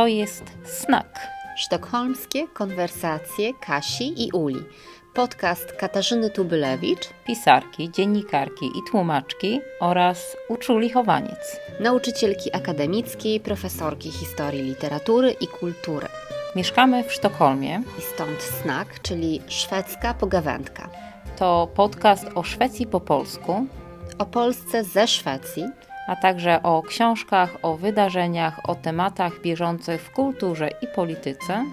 To jest Snak. Sztokholmskie konwersacje Kasi i Uli. Podcast Katarzyny Tubylewicz, pisarki, dziennikarki i tłumaczki oraz uczuli chowaniec, nauczycielki akademickiej, profesorki historii literatury i kultury. Mieszkamy w Sztokholmie. I stąd Snak, czyli szwedzka pogawędka. To podcast o Szwecji po polsku, o Polsce ze Szwecji, a także o książkach, o wydarzeniach, o tematach bieżących w kulturze i polityce,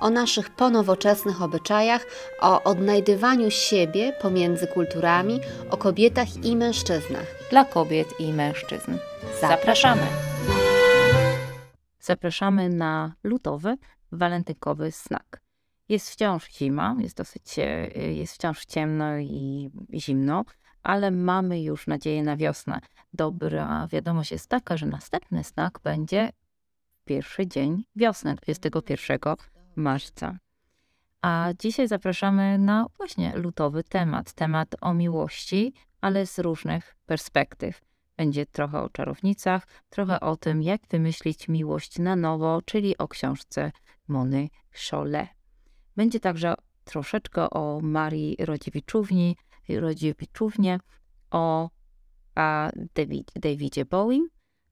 o naszych ponowoczesnych obyczajach, o odnajdywaniu siebie pomiędzy kulturami, o kobietach i mężczyznach. Dla kobiet i mężczyzn. Zapraszamy! Zapraszamy na lutowy, walentynkowy snak. Jest wciąż zima, jest dosyć, e, jest wciąż ciemno i zimno, ale mamy już nadzieję na wiosnę. Dobra wiadomość jest taka, że następny znak będzie pierwszy dzień wiosny, 21 marca. A dzisiaj zapraszamy na właśnie lutowy temat, temat o miłości, ale z różnych perspektyw. Będzie trochę o czarownicach, trochę o tym, jak wymyślić miłość na nowo, czyli o książce Mony Cholet. Będzie także troszeczkę o Marii Rodziewiczówni, Rodziewiczównie, o a David, Davidzie Bowie.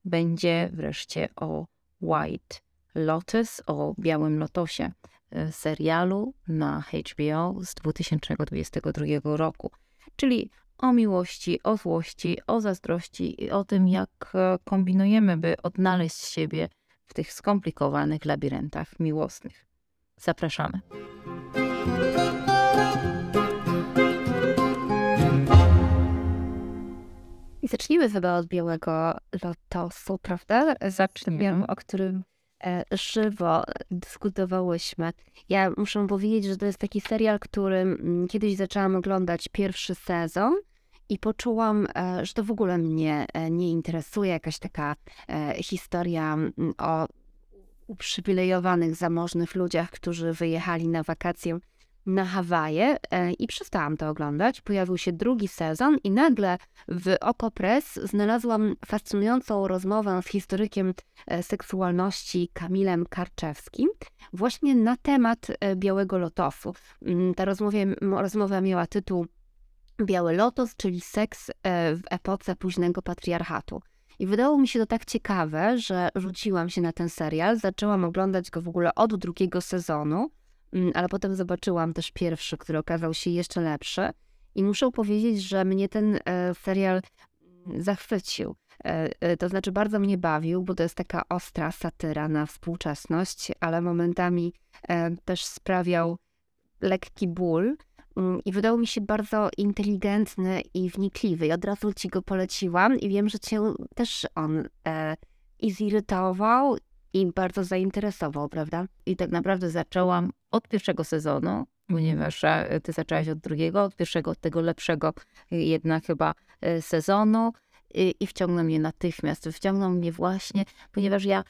Będzie wreszcie o White Lotus, o Białym Lotosie, e, serialu na HBO z 2022 roku. Czyli o miłości, o złości, o zazdrości i o tym, jak e, kombinujemy, by odnaleźć siebie w tych skomplikowanych labiryntach miłosnych. Zapraszamy. I zacznijmy chyba od Białego Lotosu, prawda? Zaczniemy. O którym e, żywo dyskutowałyśmy. Ja muszę powiedzieć, że to jest taki serial, który mm, kiedyś zaczęłam oglądać pierwszy sezon i poczułam, e, że to w ogóle mnie e, nie interesuje. Jakaś taka historia mm, o uprzywilejowanych, zamożnych ludziach, którzy wyjechali na wakacje na Hawaje e, i przestałam to oglądać. Pojawił się drugi sezon i nagle w Okopres znalazłam fascynującą rozmowę z historykiem e, seksualności Kamilem Karczewskim właśnie na temat e, Białego Lotosu. Mm, ta rozmowa, rozmowa miała tytuł Biały Lotos, czyli seks w epoce późnego patriarchatu. I wydało mi się to tak ciekawe, że rzuciłam się na ten serial, zaczęłam oglądać go w ogóle od drugiego sezonu, ale potem zobaczyłam też pierwszy, który okazał się jeszcze lepszy. I muszę powiedzieć, że mnie ten e, serial mm, zachwycił. E, e, to znaczy, bardzo mnie bawił, bo to jest taka ostra satyra na współczesność, ale momentami też sprawiał lekki ból. Mm, I wydał mi się bardzo inteligentny i wnikliwy. I od razu ci go poleciłam i wiem, że cię też on i zirytował, i bardzo zainteresował, prawda? I tak naprawdę zaczęłam od pierwszego sezonu, ponieważ e, ty zaczęłaś od drugiego, od pierwszego, od tego lepszego jednak chyba e, sezonu i, i wciągnął mnie natychmiast. Wciągnął mnie właśnie, ponieważ ja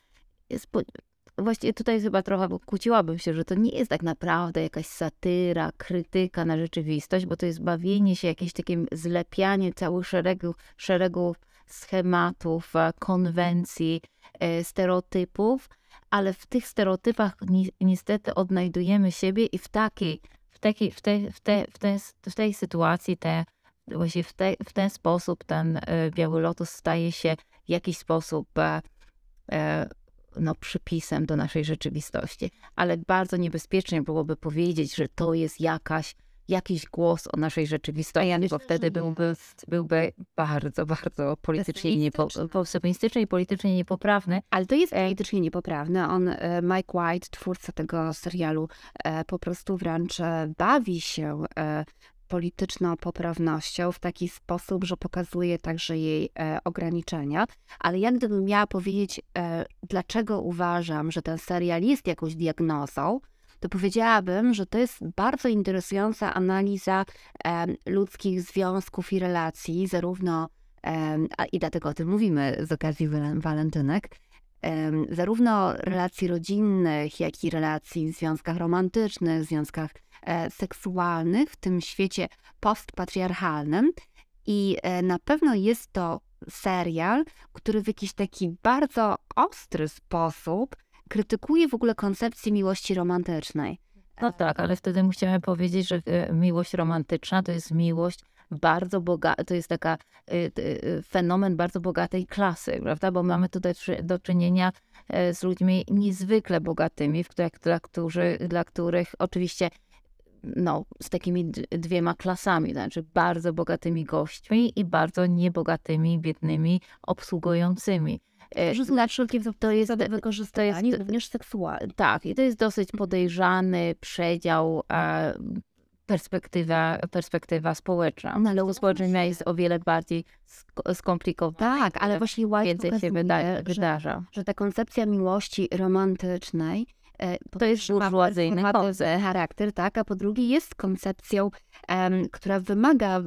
Właściwie tutaj chyba trochę kłóciłabym się, że to nie jest tak naprawdę jakaś satyra, krytyka na rzeczywistość, bo to jest bawienie się, jakieś takie zlepianie całych szeregu, szeregu schematów, e, konwencji, e, stereotypów, ale w tych stereotypach ni niestety odnajdujemy siebie i w takiej, w takiej, w tej, w tej, w tej, w tej sytuacji te, właśnie w, te, w ten sposób ten e, biały lotus staje się w jakiś sposób no, przypisem do naszej rzeczywistości. Ale bardzo niebezpiecznie byłoby powiedzieć, że to jest jakaś, jakiś głos o naszej rzeczywistości, ja bo wtedy byłby, byłby bardzo, bardzo politycznie, niepo, i politycznie niepoprawny. Ale to jest politycznie niepoprawne. On, e, Mike White, twórca tego serialu, e, po prostu wręcz e, bawi się polityczną poprawnością w taki sposób, że pokazuje także jej e, ograniczenia. Ale jak gdybym miała powiedzieć, e, dlaczego uważam, że ten serial jest jakąś diagnozą, to powiedziałabym, że to jest bardzo interesująca analiza ludzkich związków i relacji, zarówno, i dlatego o tym mówimy z okazji walentynek, zarówno relacji rodzinnych, jak i relacji w związkach romantycznych, związkach E, seksualnych w tym świecie postpatriarchalnym. I e, na pewno jest to serial, który w jakiś taki bardzo ostry sposób krytykuje w ogóle koncepcję miłości romantycznej. No tak, ale wtedy musimy powiedzieć, że e, miłość romantyczna to jest miłość bardzo bogata, to jest taka y, y, fenomen bardzo bogatej klasy, prawda? Bo mamy tutaj do czynienia e, z ludźmi niezwykle bogatymi, dla, którzy, dla których oczywiście no, z takimi dwiema klasami, znaczy bardzo bogatymi gośćmi i bardzo niebogatymi, biednymi, obsługującymi. E, że na wszelkie to jest wykorzystanie również seksualne. Tak, i to jest dosyć podejrzany przedział e, perspektywa, perspektywa społeczna. No, ale społeczna jest o wiele bardziej skomplikowana. Tak, ale właśnie White więcej się wyda wydarza. Że, że ta koncepcja miłości romantycznej e, to jest burżuazyjny charakter, tak, a po drugie jest koncepcją, um, która wymaga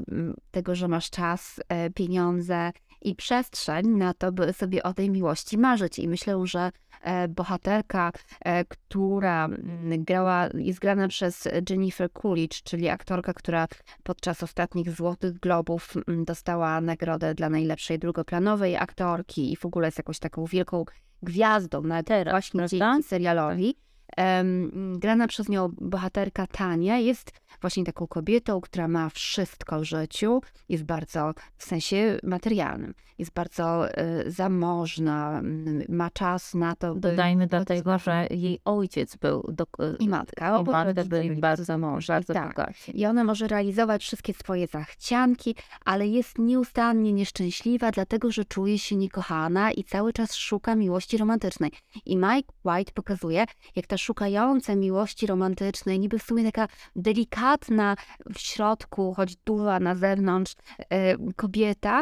tego, że masz czas, e, pieniądze i przestrzeń na to, by sobie o tej miłości marzyć. I myślę, że E, bohaterka, e, która mm, grała, jest grana przez Jennifer Coolidge, czyli aktorka, która podczas ostatnich Złotych Globów mm, dostała nagrodę dla najlepszej drugoplanowej aktorki i w ogóle jest jakąś taką wielką gwiazdą na teraz, właśnie dzięki serialowi. Um, grana przez nią bohaterka Tania jest właśnie taką kobietą, która ma wszystko w życiu, jest bardzo, w sensie materialnym, jest bardzo y, zamożna, ma czas na to. By... Dodajmy dlatego, że jej ojciec był do... i matka, i matka byli bardzo zamożni, bardzo tak. I ona może realizować wszystkie swoje zachcianki, ale jest nieustannie nieszczęśliwa, dlatego że czuje się niekochana i cały czas szuka miłości romantycznej. I Mike White pokazuje, jak ta szukająca miłości romantycznej, niby w sumie taka delikatna, w środku, choć duża na zewnątrz e, kobieta,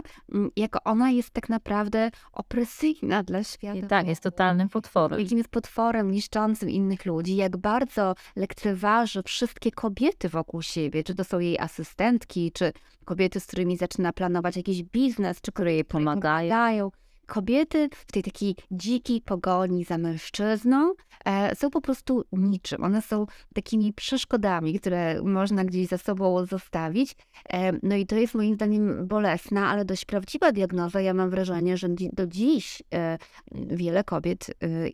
jako ona jest tak naprawdę opresyjna dla świata. Tak, jest totalnym potworem. Jakim jest potworem niszczącym innych ludzi, jak bardzo lekceważy wszystkie kobiety wokół siebie, czy to są jej asystentki, czy kobiety, z którymi zaczyna planować jakiś biznes, czy które jej pomagają kobiety w tej takiej dzikiej pogoni za mężczyzną e, są po prostu niczym. One są takimi przeszkodami, które można gdzieś za sobą zostawić. E, no i to jest moim zdaniem bolesna, ale dość prawdziwa diagnoza. Ja mam wrażenie, że do dziś e, wiele kobiet e,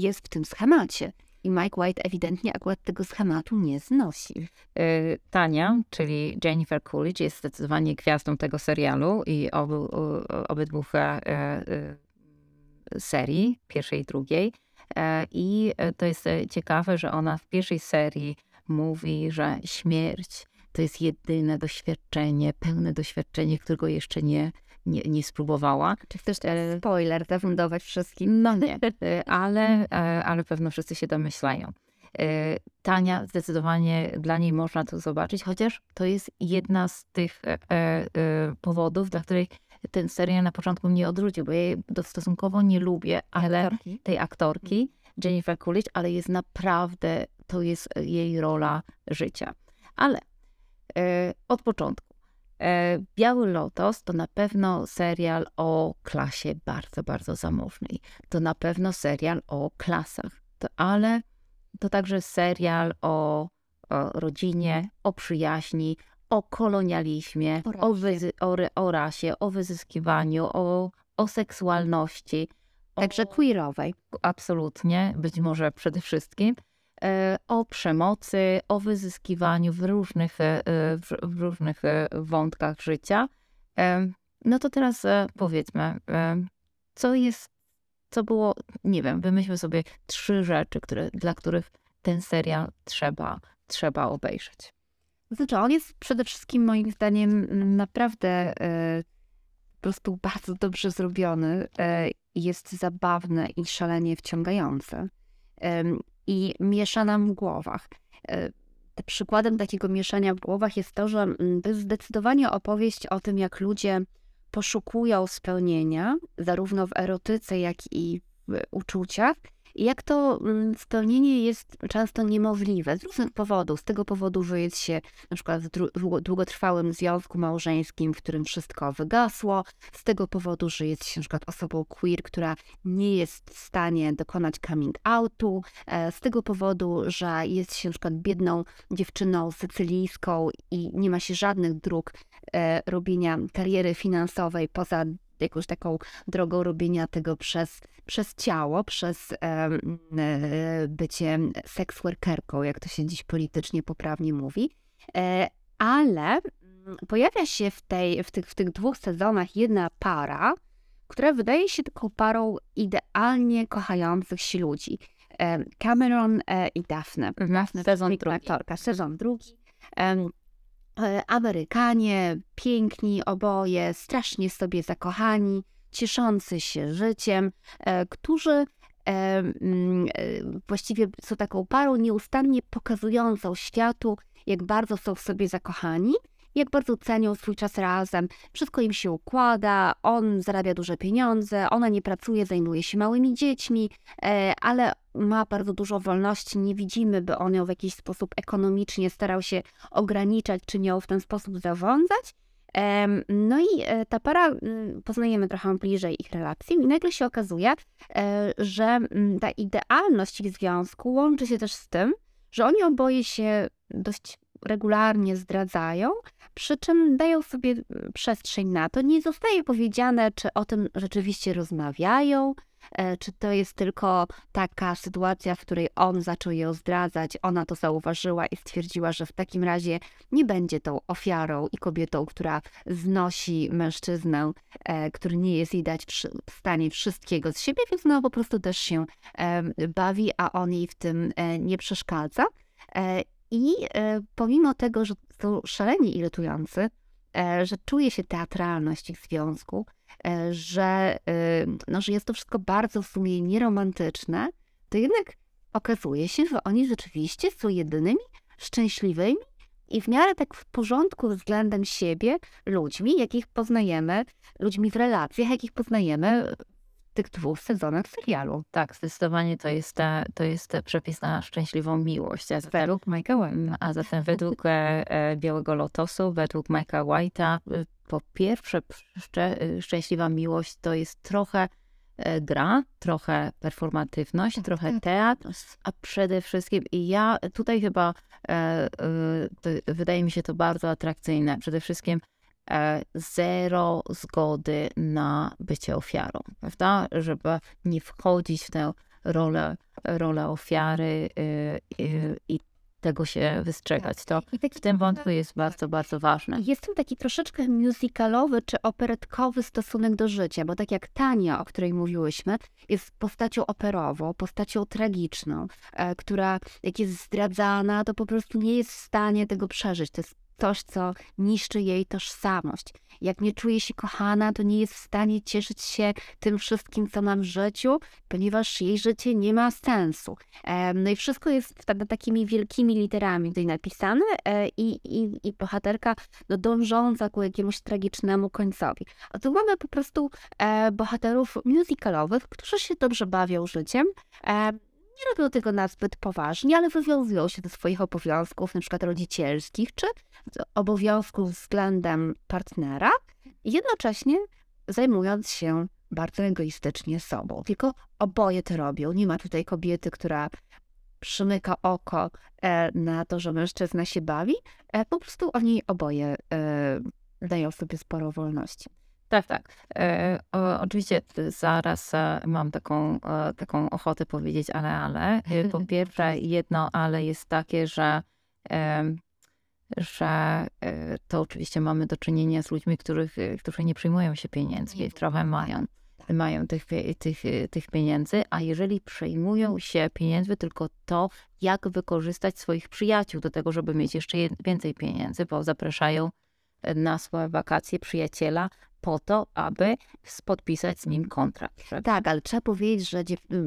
jest w tym schemacie. I Mike White ewidentnie akurat tego schematu nie znosi. Y, Tania, czyli Jennifer Coolidge, jest zdecydowanie gwiazdą tego serialu i obu, obydwu e, e, serii, pierwszej i drugiej. E, I to jest ciekawe, że ona w pierwszej serii mówi, że śmierć to jest jedyne doświadczenie, pełne doświadczenie, którego jeszcze nie, nie, nie spróbowała. Czy chcesz e, spoiler zafundować wszystkim? No nie, e, ale, e, ale pewno wszyscy się domyślają. Tania, zdecydowanie dla niej można to zobaczyć, chociaż to jest jedna z tych powodów, dla których ten serial na początku mnie odrzucił, bo ja jej stosunkowo nie lubię, ale aktorki. tej aktorki, Jennifer Coolidge, ale jest naprawdę, to jest jej rola życia. Ale od początku E, Biały Lotos to na pewno serial o klasie bardzo, bardzo zamożnej. To na pewno serial o klasach, to, ale to także serial o, o rodzinie, o przyjaźni, o kolonializmie, o, o, wyzy, o, o rasie, o wyzyskiwaniu, o, o seksualności. Także queerowej. Absolutnie, być może przede wszystkim. E, o przemocy, o wyzyskiwaniu w różnych, e, w różnych e, wątkach życia. No to teraz powiedzmy, co jest, co było, nie wiem, wymyślmy sobie trzy rzeczy, które, dla których ten serial trzeba, trzeba obejrzeć. Znaczy, on jest przede wszystkim moim zdaniem naprawdę po prostu bardzo dobrze zrobiony. Jest zabawny i szalenie wciągający i miesza nam w głowach. E, przykładem takiego mieszania w głowach jest to, że mm, to jest zdecydowanie opowieść o tym, jak ludzie poszukują spełnienia, zarówno w erotyce, jak i w uczuciach, jak to mm, spełnienie jest często niemożliwe z różnych powodów. Z tego powodu, że jest się na przykład w długotrwałym związku małżeńskim, w którym wszystko wygasło, z tego powodu, że jest się na przykład osobą queer, która nie jest w stanie dokonać coming outu, e, z tego powodu, że jest się na przykład biedną dziewczyną sycylijską i nie ma się żadnych dróg e, robienia kariery finansowej poza jakąś taką drogą robienia tego przez, przez ciało, przez e, bycie seksworkerką, jak to się dziś politycznie poprawnie mówi. E, ale mm, pojawia się w, tej, w, tych, w tych dwóch sezonach jedna para, która wydaje się taką parą idealnie kochających się ludzi. Cameron e, i Daphne. Daphne sezon drugi. Aktorka, sezon drugi. E, Amerykanie, piękni oboje, strasznie sobie zakochani, cieszący się życiem, e, którzy mm, właściwie są taką parą nieustannie pokazującą światu, jak bardzo są w sobie zakochani jak bardzo cenią swój czas razem. Wszystko im się układa, on zarabia duże pieniądze, ona nie pracuje, zajmuje się małymi dziećmi, e, ale ma bardzo dużo wolności. Nie widzimy, by on ją w jakiś sposób ekonomicznie starał się ograniczać, czy nią w ten sposób zarządzać. No i e, ta para, poznajemy trochę bliżej ich relacji i nagle się okazuje, e, że ta idealność ich związku łączy się też z tym, że oni oboje się dość regularnie zdradzają, przy czym dają sobie mm, przestrzeń na to. Nie zostaje powiedziane, czy o tym rzeczywiście rozmawiają, e, czy to jest tylko taka sytuacja, w której on zaczął ją zdradzać, ona to zauważyła i stwierdziła, że w takim razie nie będzie tą ofiarą i kobietą, która znosi mężczyznę, e, który nie jest jej dać w stanie wszystkiego z siebie, więc no po prostu też się bawi, a on jej w tym e, nie przeszkadza. I e, pomimo tego, że są szalenie irytujący, e, że czuje się teatralność ich związku, e, że, no, że jest to wszystko bardzo w sumie nieromantyczne, to jednak okazuje się, że oni rzeczywiście są jedynymi szczęśliwymi i w miarę tak w porządku względem siebie ludźmi, jakich poznajemy, ludźmi w relacjach, jakich poznajemy tych dwóch sezonach serialu. Tak, zdecydowanie to jest, ta, to jest przepis na szczęśliwą miłość. A zatem, według Mike'a White'a. A zatem według e, e, Białego Lotosu, według Mike'a White'a, e, po pierwsze szczę, szczęśliwa miłość to jest trochę gra, trochę performatywność, tak, trochę tak. teatr, a przede wszystkim i ja tutaj chyba e, e, wydaje mi się to bardzo atrakcyjne. Przede wszystkim E, zero zgody na bycie ofiarą, prawda? Żeby nie wchodzić w tę rolę, rolę ofiary y, y, i tego się wystrzegać. To w tym wątku jest bardzo, bardzo ważne. Jest tam taki troszeczkę musicalowy czy operetkowy stosunek do życia, bo tak jak Tania, o której mówiłyśmy, jest postacią operową, postacią tragiczną, e, która jak jest zdradzana, to po prostu nie jest w stanie tego przeżyć. To jest coś, co niszczy jej tożsamość. Jak nie czuje się kochana, to nie jest w stanie cieszyć się tym wszystkim, co ma w życiu, ponieważ jej życie nie ma sensu. No i wszystko jest wtedy takimi wielkimi literami tutaj napisane e, i, i, i bohaterka no, dążąca ku jakiemuś tragicznemu końcowi. A tu mamy po prostu e, bohaterów musicalowych, którzy się dobrze bawią życiem, nie robią tego nazbyt poważnie, ale wywiązują się ze swoich obowiązków, na przykład rodzicielskich, czy obowiązków względem partnera, jednocześnie zajmując się bardzo egoistycznie sobą. Tylko oboje to robią. Nie ma tutaj kobiety, która przymyka oko e, na to, że mężczyzna się bawi. E, po prostu oni oboje e, dają sobie sporo wolności. Tak, tak. E, o, oczywiście zaraz e, mam taką, e, taką ochotę powiedzieć ale, ale. E, po pierwsze, jedno ale jest takie, że, że to oczywiście mamy do czynienia z ludźmi, których, którzy nie przyjmują się pieniędzmi, trochę mają, mają tych, tych, tych pieniędzy, a jeżeli przejmują się pieniędzmi, tylko to, jak wykorzystać swoich przyjaciół do tego, żeby mieć jeszcze więcej pieniędzy, bo zapraszają na swoje wakacje przyjaciela, po to, aby podpisać z nim kontrakt. Tak, ale trzeba powiedzieć, że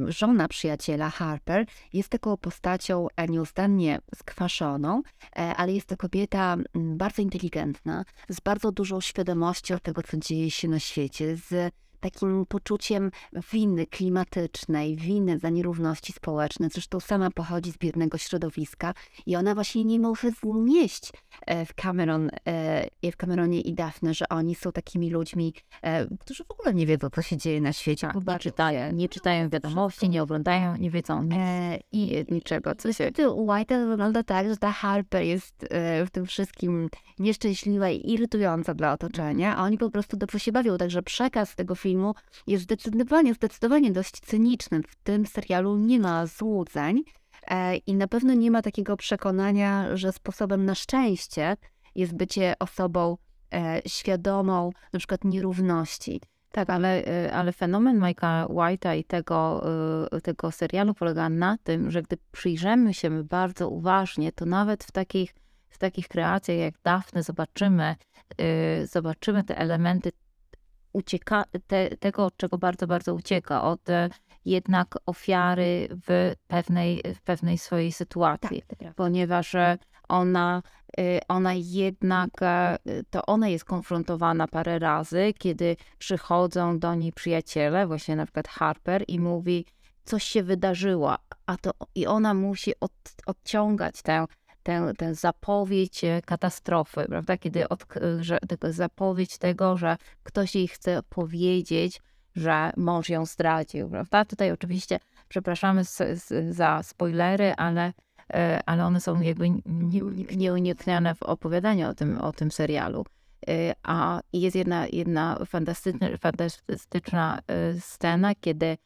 żona przyjaciela Harper jest taką postacią e, nieustannie skwaszoną, e, ale jest to kobieta bardzo inteligentna, z bardzo dużą świadomością tego, co dzieje się na świecie, z takim poczuciem winy klimatycznej, winy za nierówności społeczne. Zresztą sama pochodzi z biednego środowiska i ona właśnie nie może znieść w, Cameron, w Cameronie i Daphne, że oni są takimi ludźmi, którzy w ogóle nie wiedzą, co się dzieje na świecie. Tak, nie czytają, nie czytają wiadomości, nie oglądają, nie wiedzą nic, i niczego, co się... White wygląda tak, że ta Harper jest w tym wszystkim nieszczęśliwa i irytująca dla otoczenia, a oni po prostu dobrze się bawią, także przekaz tego filmu jest zdecydowanie, zdecydowanie dość cyniczny. W tym serialu nie ma złudzeń e, i na pewno nie ma takiego przekonania, że sposobem na szczęście jest bycie osobą e, świadomą na przykład nierówności. Tak, ale, e, ale fenomen Mike'a White'a i tego, tego serialu polega na tym, że gdy przyjrzymy się bardzo uważnie, to nawet w takich, w takich kreacjach jak Daphne zobaczymy, zobaczymy te elementy ucieka, te, tego, od czego bardzo, bardzo ucieka, od e, jednak ofiary w pewnej, w pewnej swojej sytuacji, tak, ponieważ e, ona, e, ona jednak, to ona jest konfrontowana parę razy, kiedy przychodzą do niej przyjaciele, właśnie na przykład Harper i mówi, coś się wydarzyło, a to i ona musi od, odciągać tę tę, tę zapowiedź e, katastrofy, prawda? Kiedy od, że, zapowiedź tego, że ktoś jej chce powiedzieć, że mąż ją zdradził, prawda? Tutaj oczywiście przepraszamy z, z, za spoilery, ale, e, ale one są jakby nieuniknione w opowiadaniu o tym, o tym serialu. E, a jest jedna, jedna fantastyczna, fantastyczna scena, kiedy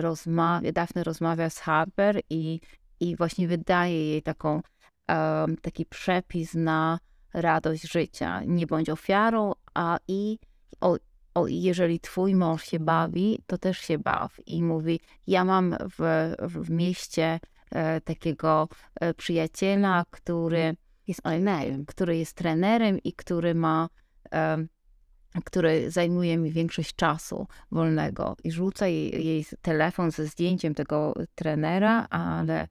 rozmawia, Daphne rozmawia z Harper i, i właśnie wydaje jej taką um, taki przepis na radość życia. Nie bądź ofiarą, a i o, o, jeżeli twój mąż się bawi, to też się baw. I mówi, ja mam w, w mieście e, takiego e, przyjaciela, który jest trenerem, który jest trenerem i który ma e, który zajmuje mi większość czasu wolnego i rzuca jej, jej telefon ze zdjęciem tego trenera, ale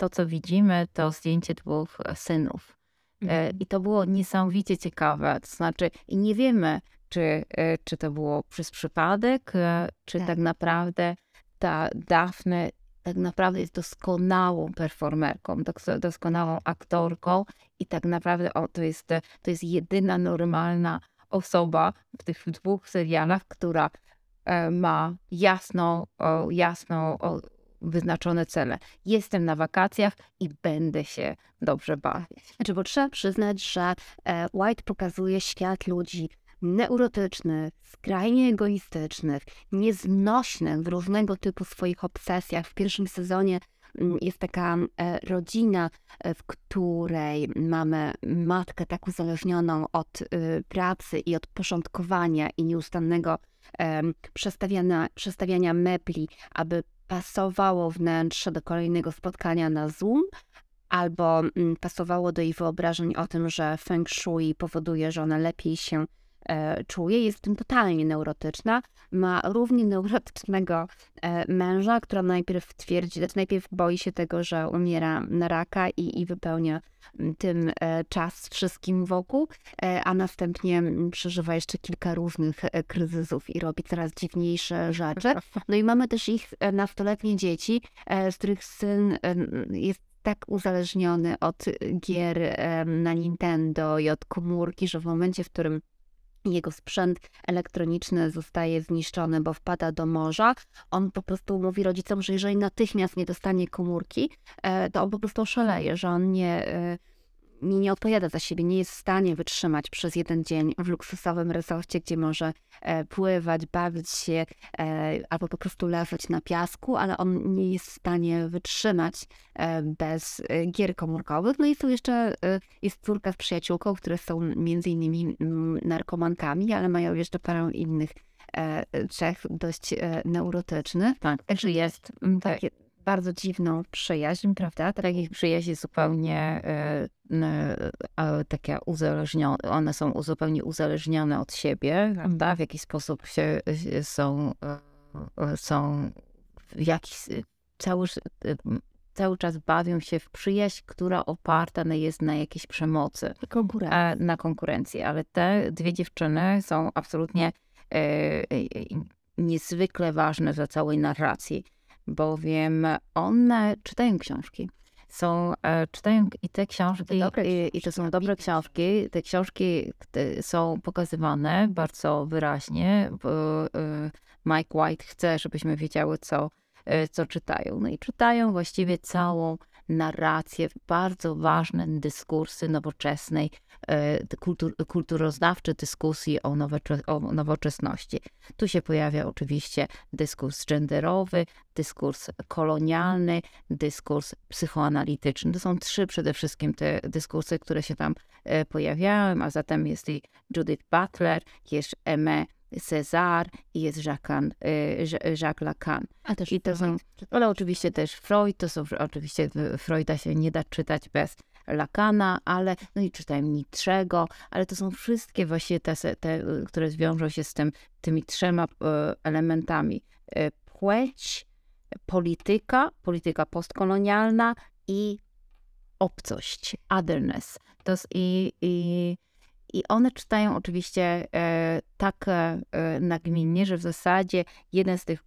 to, co widzimy, to zdjęcie dwóch synów. E, mhm. I to było niesamowicie ciekawe. To znaczy, i nie wiemy, czy, e, czy to było przez przypadek, e, czy tak, tak naprawdę ta Daphne tak naprawdę jest doskonałą performerką, doskonałą aktorką i tak naprawdę o, to, jest, to jest jedyna normalna osoba w tych dwóch serialach, która ma jasną, jasną wyznaczone cele. Jestem na wakacjach i będę się dobrze bawić. Znaczy, bo trzeba przyznać, że e, White pokazuje świat ludzi neurotycznych, skrajnie egoistycznych, nieznośnych w różnego typu swoich obsesjach. W pierwszym sezonie mm, jest taka e, rodzina, e, w której mamy matkę tak uzależnioną od y, pracy i od porządkowania i nieustannego przestawiania, przestawiania mebli, aby pasowało wnętrze do kolejnego spotkania na Zoom, albo mm, pasowało do jej wyobrażeń o tym, że feng shui powoduje, że ona lepiej się czuje, jest w tym totalnie neurotyczna. Ma równie neurotycznego e, męża, która najpierw twierdzi, znaczy najpierw boi się tego, że umiera na raka i, i wypełnia mm, tym e, czas wszystkim wokół, e, a następnie mm, przeżywa jeszcze kilka różnych e, kryzysów i robi coraz dziwniejsze rzeczy. No i mamy też ich e, nastoletnie dzieci, z których syn jest tak uzależniony od gier na Nintendo i od komórki, że w momencie, w którym jego sprzęt elektroniczny zostaje zniszczony, bo wpada do morza, on po prostu mówi rodzicom, że jeżeli natychmiast nie dostanie komórki, e, to on po prostu oszaleje, że on nie e, nie, nie odpowiada za siebie, nie jest w stanie wytrzymać przez jeden dzień w luksusowym resorcie, gdzie może e, pływać, bawić się e, albo po prostu leżeć na piasku, ale on nie jest w stanie wytrzymać e, bez gier komórkowych. No i są jeszcze, jest córka z przyjaciółką, które są między innymi mm, narkomankami, ale mają jeszcze parę innych cech dość neurotycznych. Tak, także jest mm, takie bardzo dziwną przyjaźń, prawda? Takich przyjaźni zupełnie e, takie uzależnione, one są zupełnie uzależnione od siebie, prawda? W jakiś sposób się są, e, są w jakiś, cały, cały czas bawią się w przyjaźń, która oparta jest na jakiejś przemocy. Konkurencji. Na konkurencji, ale te dwie dziewczyny są absolutnie niezwykle ważne dla całej narracji, bowiem one czytają książki. Są, e, czytają i te książki, i, i to są dobre książki. Te książki są pokazywane bardzo wyraźnie. E, Mike White chce, żebyśmy wiedziały, co, e, co czytają. No i czytają właściwie całą narrację, bardzo ważne dyskursy nowoczesnej, kultur, kulturoznawcze dyskusji o, nowocze, o nowoczesności. Tu się pojawia oczywiście dyskurs genderowy, dyskurs kolonialny, dyskurs psychoanalityczny. To są trzy przede wszystkim te dyskursy, które się tam e, pojawiają, a zatem jest i Judith Butler, jest Aimé Cezar i jest Jacques, y, Jacques Lacan. A też I to są, ale oczywiście też Freud, to są oczywiście Freuda się nie da czytać bez Lacana, ale no i czytałem Nietzschego, ale to są wszystkie właśnie te, te, które zwiążą się z tym, tymi trzema e, elementami. E, płeć, polityka, polityka postkolonialna i obcość, otherness. To jest i, i i one czytają oczywiście e, tak nagminnie, że w zasadzie jeden z tych,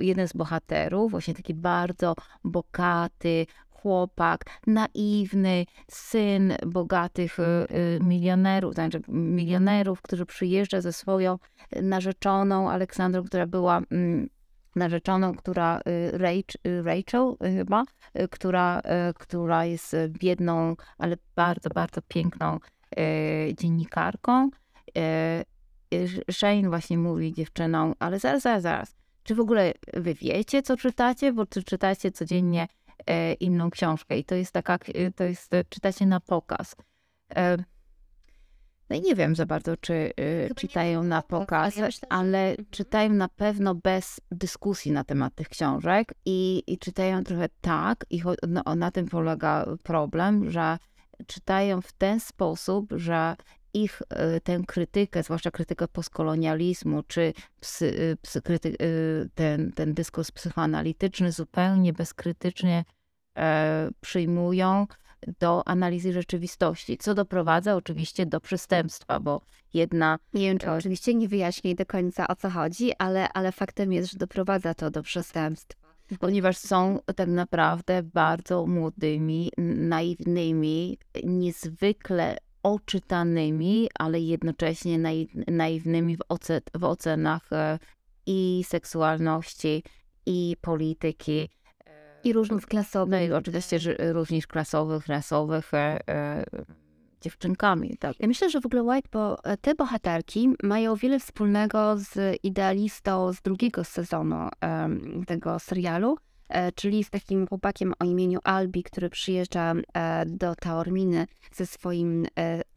jeden z bohaterów, właśnie taki bardzo bogaty, chłopak, naiwny, syn bogatych e, milionerów, znaczy milionerów, który przyjeżdża ze swoją narzeczoną Aleksandrą, która była mm, narzeczoną, która Rachel chyba, która, która jest biedną, ale bardzo, bardzo piękną dziennikarką. Shane właśnie mówi dziewczynom, ale zaraz, zaraz, zaraz. Czy w ogóle wy wiecie, co czytacie? Bo czy czytacie codziennie inną książkę i to jest taka, to jest, czytacie na pokaz. No i nie wiem za bardzo, czy czytają na pokaz, ale mhm. czytają na pewno bez dyskusji na temat tych książek i, i czytają trochę tak, i no, na tym polega problem, że czytają w ten sposób, że ich e, tę krytykę, zwłaszcza krytykę postkolonializmu, czy psy, e, psy, kryty, e, ten, ten dyskurs psychoanalityczny zupełnie bezkrytycznie e, przyjmują do analizy rzeczywistości, co doprowadza oczywiście do przestępstwa, bo jedna... Nie wiem, czy oczywiście nie wyjaśnię do końca o co chodzi, ale, ale faktem jest, że doprowadza to do przestępstwa ponieważ są tak naprawdę bardzo młodymi, naiwnymi, niezwykle oczytanymi, ale jednocześnie naiwnymi w, w ocenach e, i seksualności, i polityki. I różnych klasowych. No i oczywiście że również klasowych, rasowych. E, e, dziewczynkami. Tak. Ja myślę, że w ogóle White, bo e, te bohaterki mają wiele wspólnego z idealistą z drugiego sezonu um, tego serialu, e, czyli z takim chłopakiem o imieniu Albi, który przyjeżdża e, do Taorminy ze swoim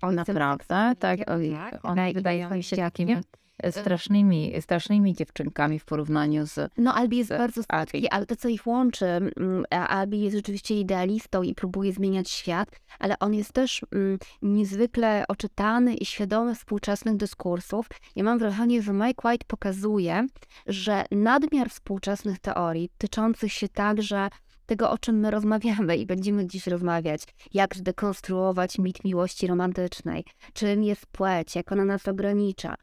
ojcem. Naprawdę? Tak, tak, tak. one wydają mi się takim strasznymi, strasznymi dziewczynkami w porównaniu z. No, Albi jest z, bardzo słodki, ale to, co ich łączy, mm, Albi jest rzeczywiście idealistą i próbuje zmieniać świat, ale on jest też mm, niezwykle oczytany i świadomy współczesnych dyskursów. Ja mam wrażenie, że Mike White pokazuje, że nadmiar współczesnych teorii, tyczących się także tego, o czym my rozmawiamy i będziemy dziś rozmawiać, jak zdekonstruować mit miłości romantycznej, czym jest płeć, jak ona nas ogranicza,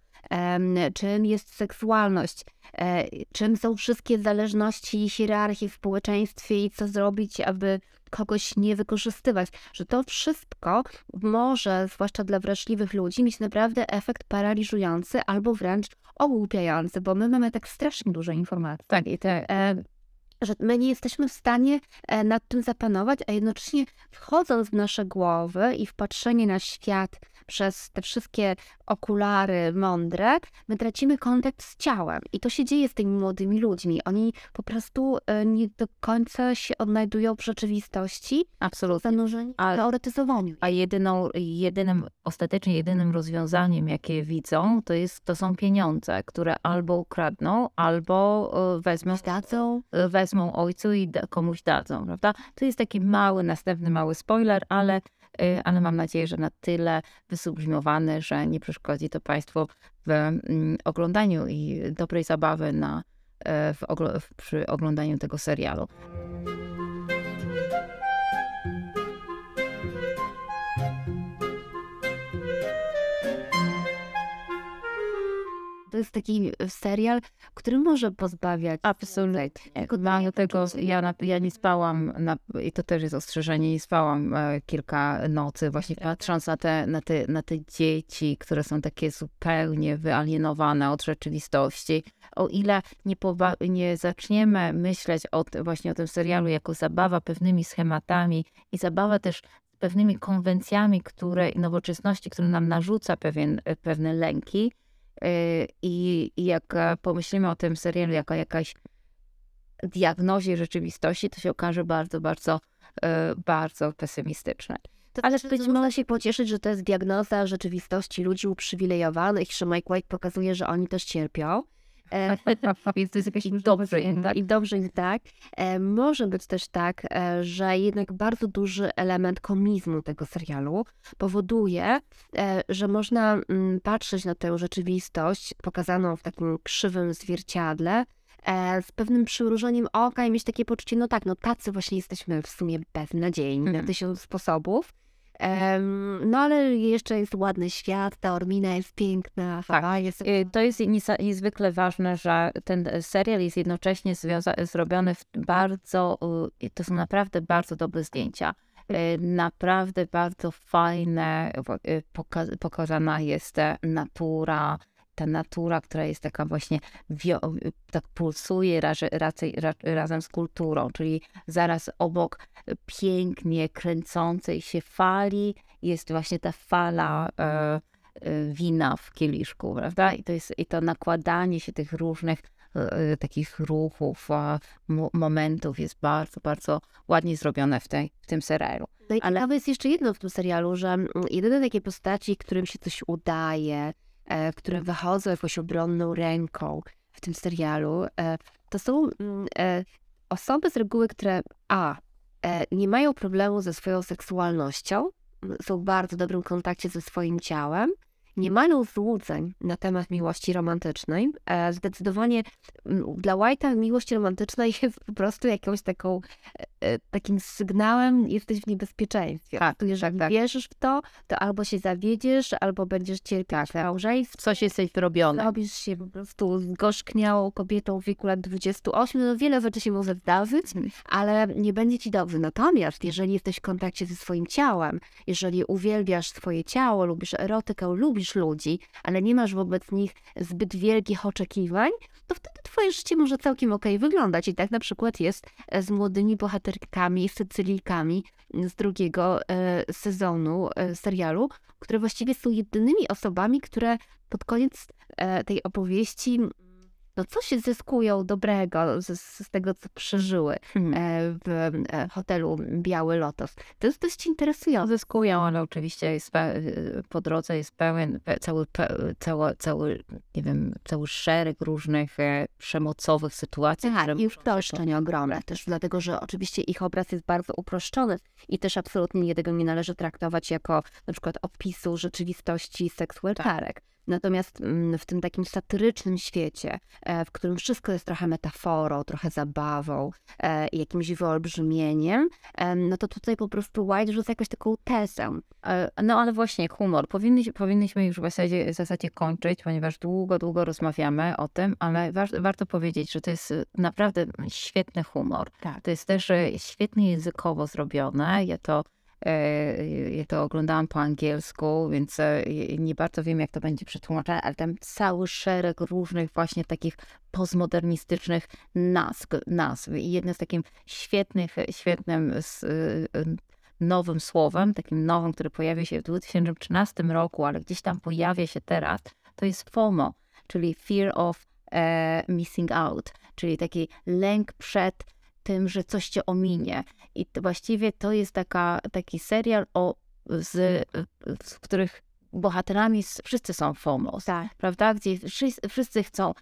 czym jest seksualność, e, czym są wszystkie zależności i hierarchie w społeczeństwie i co zrobić, aby kogoś nie wykorzystywać. Że to wszystko może, zwłaszcza dla wrażliwych ludzi, mieć naprawdę efekt paraliżujący albo wręcz ogłupiający, bo my mamy tak strasznie dużo informacji. Tak, i te że my nie jesteśmy w stanie e, nad tym zapanować, a jednocześnie wchodząc w nasze głowy i w patrzenie na świat przez te wszystkie okulary mądre, my tracimy kontakt z ciałem. I to się dzieje z tymi młodymi ludźmi. Oni po prostu e, nie do końca się odnajdują w rzeczywistości. Absolutnie. Zanurzeni w teoretyzowaniu. A jedyną, jedynym, ostatecznie jedynym rozwiązaniem, jakie widzą, to, jest, to są pieniądze, które albo ukradną, albo e, wezmą, Dadzą. wezmą ojcu i komuś dadzą, prawda? To jest taki mały, następny mały spoiler, ale Y, ale mam nadzieję, że na tyle wysublimowany, że nie przeszkodzi to Państwu w mm, oglądaniu i dobrej zabawy na, e, w, w, przy oglądaniu tego serialu. Jest taki serial, który może pozbawiać. Absolutnie. Mało tego, ja, na, ja nie spałam, na, i to też jest ostrzeżenie, nie spałam e, kilka nocy, właśnie patrząc na te, na, te, na te dzieci, które są takie zupełnie wyalienowane od rzeczywistości. O ile nie, nie zaczniemy myśleć o, właśnie o tym serialu jako zabawa pewnymi schematami i zabawa też pewnymi konwencjami, które nowoczesności, które nam narzuca pewien, pewne lęki. Y, I, I jak e, pomyślimy o tym serialu jako jakaś diagnozie rzeczywistości, to się okaże bardzo, bardzo, e, bardzo pesymistyczne. To Ale być można się pocieszyć, że to jest diagnoza rzeczywistości ludzi uprzywilejowanych, że Mike White pokazuje, że oni też cierpią. E, Więc to jest jakiś dobrze tak? I dobrze tak. E, może być też tak, e, że jednak bardzo duży element komizmu tego serialu powoduje, że można mm, patrzeć na tę rzeczywistość pokazaną w takim krzywym zwierciadle, z pewnym przymrużeniem oka i mieć takie poczucie, no tak, no tacy właśnie jesteśmy w sumie beznadziejni na mhm. tysiąc sposobów. No ale jeszcze jest ładny świat, ta Ormina jest piękna. Tak. Jest... Y, to jest niezwykle ważne, że ten serial jest jednocześnie zrobiony w bardzo, y, to są naprawdę bardzo dobre zdjęcia. Y, naprawdę bardzo fajne, pokazana jest natura, ta natura, która jest taka właśnie, tak pulsuje raczej, razem z kulturą, czyli zaraz obok pięknie kręcącej się fali jest właśnie ta fala e, e, wina w kieliszku, prawda? I to, jest, I to nakładanie się tych różnych e, takich ruchów, momentów jest bardzo, bardzo ładnie zrobione w, tej, w tym serialu. No i Ale jest jeszcze jedno w tym serialu, że mm, jedyne takie postaci, którym się coś udaje, E, które wychodzą jakąś obronną ręką w tym serialu, e, to są mm, e, osoby z reguły, które a, nie mają problemu ze swoją seksualnością, są w bardzo dobrym kontakcie ze swoim ciałem, nie mają złudzeń na temat miłości romantycznej. Zdecydowanie dla White'a miłość romantyczna jest po prostu jakąś taką, takim sygnałem, jesteś w niebezpieczeństwie. Tak, jeżeli tak, tak. wierzysz w to, to albo się zawiedziesz, albo będziesz cierpieć tak. małżeństwie. Coś jesteś wyrobiony. Robisz się po prostu zgorzkniałą kobietą w wieku lat 28, no wiele rzeczy się może zdarzyć, mhm. ale nie będzie ci dobrze. Natomiast jeżeli jesteś w kontakcie ze swoim ciałem, jeżeli uwielbiasz swoje ciało, lubisz erotykę, lubisz lubisz ludzi, ale nie masz wobec nich zbyt wielkich oczekiwań, to wtedy twoje życie może całkiem okej okay wyglądać. I tak na przykład jest e, z młodymi bohaterkami, Sycylijkami z drugiego e, sezonu e, serialu, które właściwie są jedynymi osobami, które pod koniec tej opowieści no coś zyskują dobrego z, z tego, co przeżyły hmm. E, w e, hotelu Biały Lotos. To jest dość interesujące. Zyskują, ale oczywiście jest po drodze jest pełen, cały, cały, cały, nie wiem, cały szereg różnych e, przemocowych sytuacji. Tak, i uproszczeń ogromne też, dlatego, że oczywiście ich obraz jest bardzo uproszczony i też absolutnie nie tego nie należy traktować jako na przykład opisu rzeczywistości seksu Tak. Natomiast mm, w tym takim satyrycznym świecie, e, w którym wszystko jest trochę metaforą, trochę zabawą, e, jakimś wyolbrzymieniem, no to tutaj po prostu White rzuca jakąś taką tezę. E, no ale właśnie humor. Powinni, powinniśmy już w zasadzie, w zasadzie kończyć, ponieważ długo, długo rozmawiamy o tym, ale wa warto powiedzieć, że to jest naprawdę świetny humor. Tak. To jest też świetnie językowo zrobione. Ja to ja to oglądałam po angielsku, więc e, nie bardzo wiem, jak to będzie przetłumaczone, ale tam cały szereg różnych właśnie takich postmodernistycznych nazw. nazw. I jednym z takim świetnych, świetnym e, nowym słowem, takim nowym, który pojawia się w 2013 roku, ale gdzieś tam pojawia się teraz, to jest FOMO, czyli Fear of Missing Out, czyli taki lęk przed tym, że coś cię ominie. I to właściwie to jest taka, taki serial, o, z, w których bohaterami wszyscy są FOMO, tak. prawda? Gdzie wszyscy, wszyscy chcą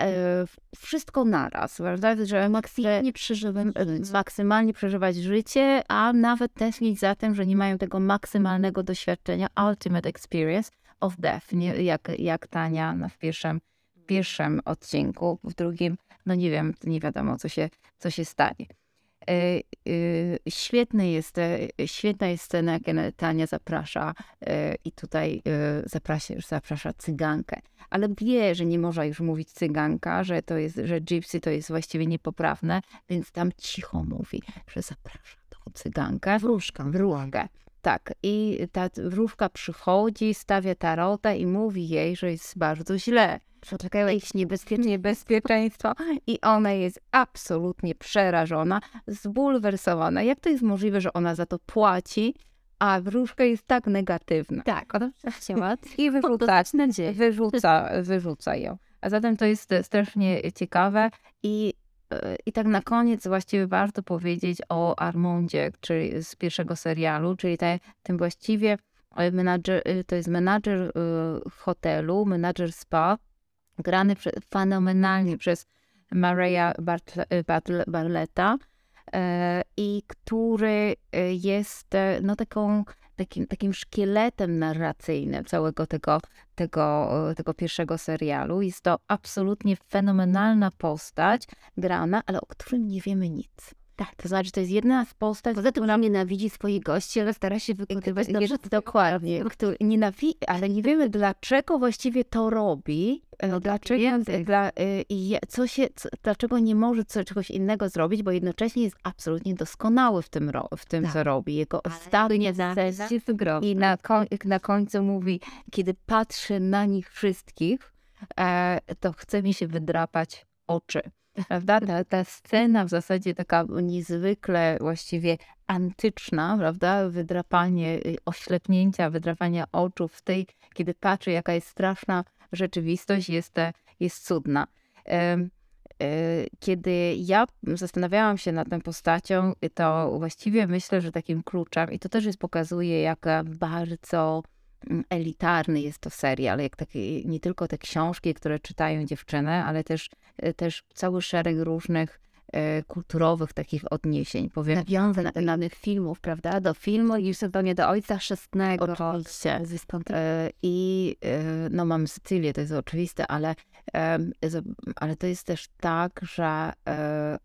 e, wszystko naraz, prawda? Że maksymalnie, przeżywać, maksymalnie przeżywać życie, a nawet tęsknić za tym, że nie mają tego maksymalnego doświadczenia, ultimate experience of death, nie? Jak, jak Tania w pierwszym, pierwszym odcinku, w drugim no nie wiem, nie wiadomo, co się, co się stanie. E, y, świetny jest, e, świetna jest scena, jak Tania zaprasza e, i tutaj zaprasza, zaprasza cygankę. Ale wie, że nie można już mówić cyganka, że to jest, że gypsy to jest właściwie niepoprawne, więc tam cicho mówi, że zaprasza tą cygankę. Wróżkę. Wróżkę. Tak, i ta wróżka przychodzi, stawia tarota i mówi jej, że jest bardzo źle czekają jakieś niebezpieczeństwo. niebezpieczeństwo i ona jest absolutnie przerażona, zbulwersowana. Jak to jest możliwe, że ona za to płaci, a wróżka jest tak negatywna? Tak, ona chciała i wyrzuca, wyrzuca, wyrzuca ją. A zatem to jest strasznie ciekawe i e, i tak na koniec właściwie warto powiedzieć o Armondzie, czyli z pierwszego serialu, czyli te, tym właściwie e, menadżer, e, to jest menadżer hotelu, menadżer spa, grany fenomenalnie przez Maria Barletta e, i który e, jest e, no, taką, takim, takim szkieletem narracyjnym całego tego, tego, tego pierwszego serialu. Jest to absolutnie fenomenalna postać grana, ale o którym nie wiemy nic. Tak, to znaczy, to jest jedna z postaci. Poza tym ona nienawidzi swoich gości, ale stara się wykonywać dobrze. Dokładnie, który nienawidzi, ale nie wiemy dlaczego właściwie to robi. E, no, dlaczego, dla, y, co się, co, dlaczego nie może co, czegoś innego zrobić, bo jednocześnie jest absolutnie doskonały w tym, w tym tak. co robi. Jego ostatnie sesje i na, koń, na końcu mówi, kiedy patrzę na nich wszystkich, e, to chce mi się wydrapać oczy. Prawda? Ta, ta scena w zasadzie taka niezwykle właściwie antyczna, prawda? Wydrapanie, y, oślepnięcia, wydrapania oczu w tej, kiedy patrzy, jaka jest straszna rzeczywistość, jest, e, jest cudna. E, kiedy ja zastanawiałam się nad tą postacią, to właściwie myślę, że takim kluczem, i to też jest, pokazuje, jak bardzo elitarny jest to serial, jak takie, nie tylko te książki, które czytają dziewczyny, ale też, e, też cały szereg różnych e, kulturowych takich odniesień. Powiem. Nawiązań do danych filmów, prawda? Do filmu i zupełnie do Ojca Chrzestnego. Oczywiście. E, I no mam Sycylię, to jest oczywiste, ale, ale to jest też tak, że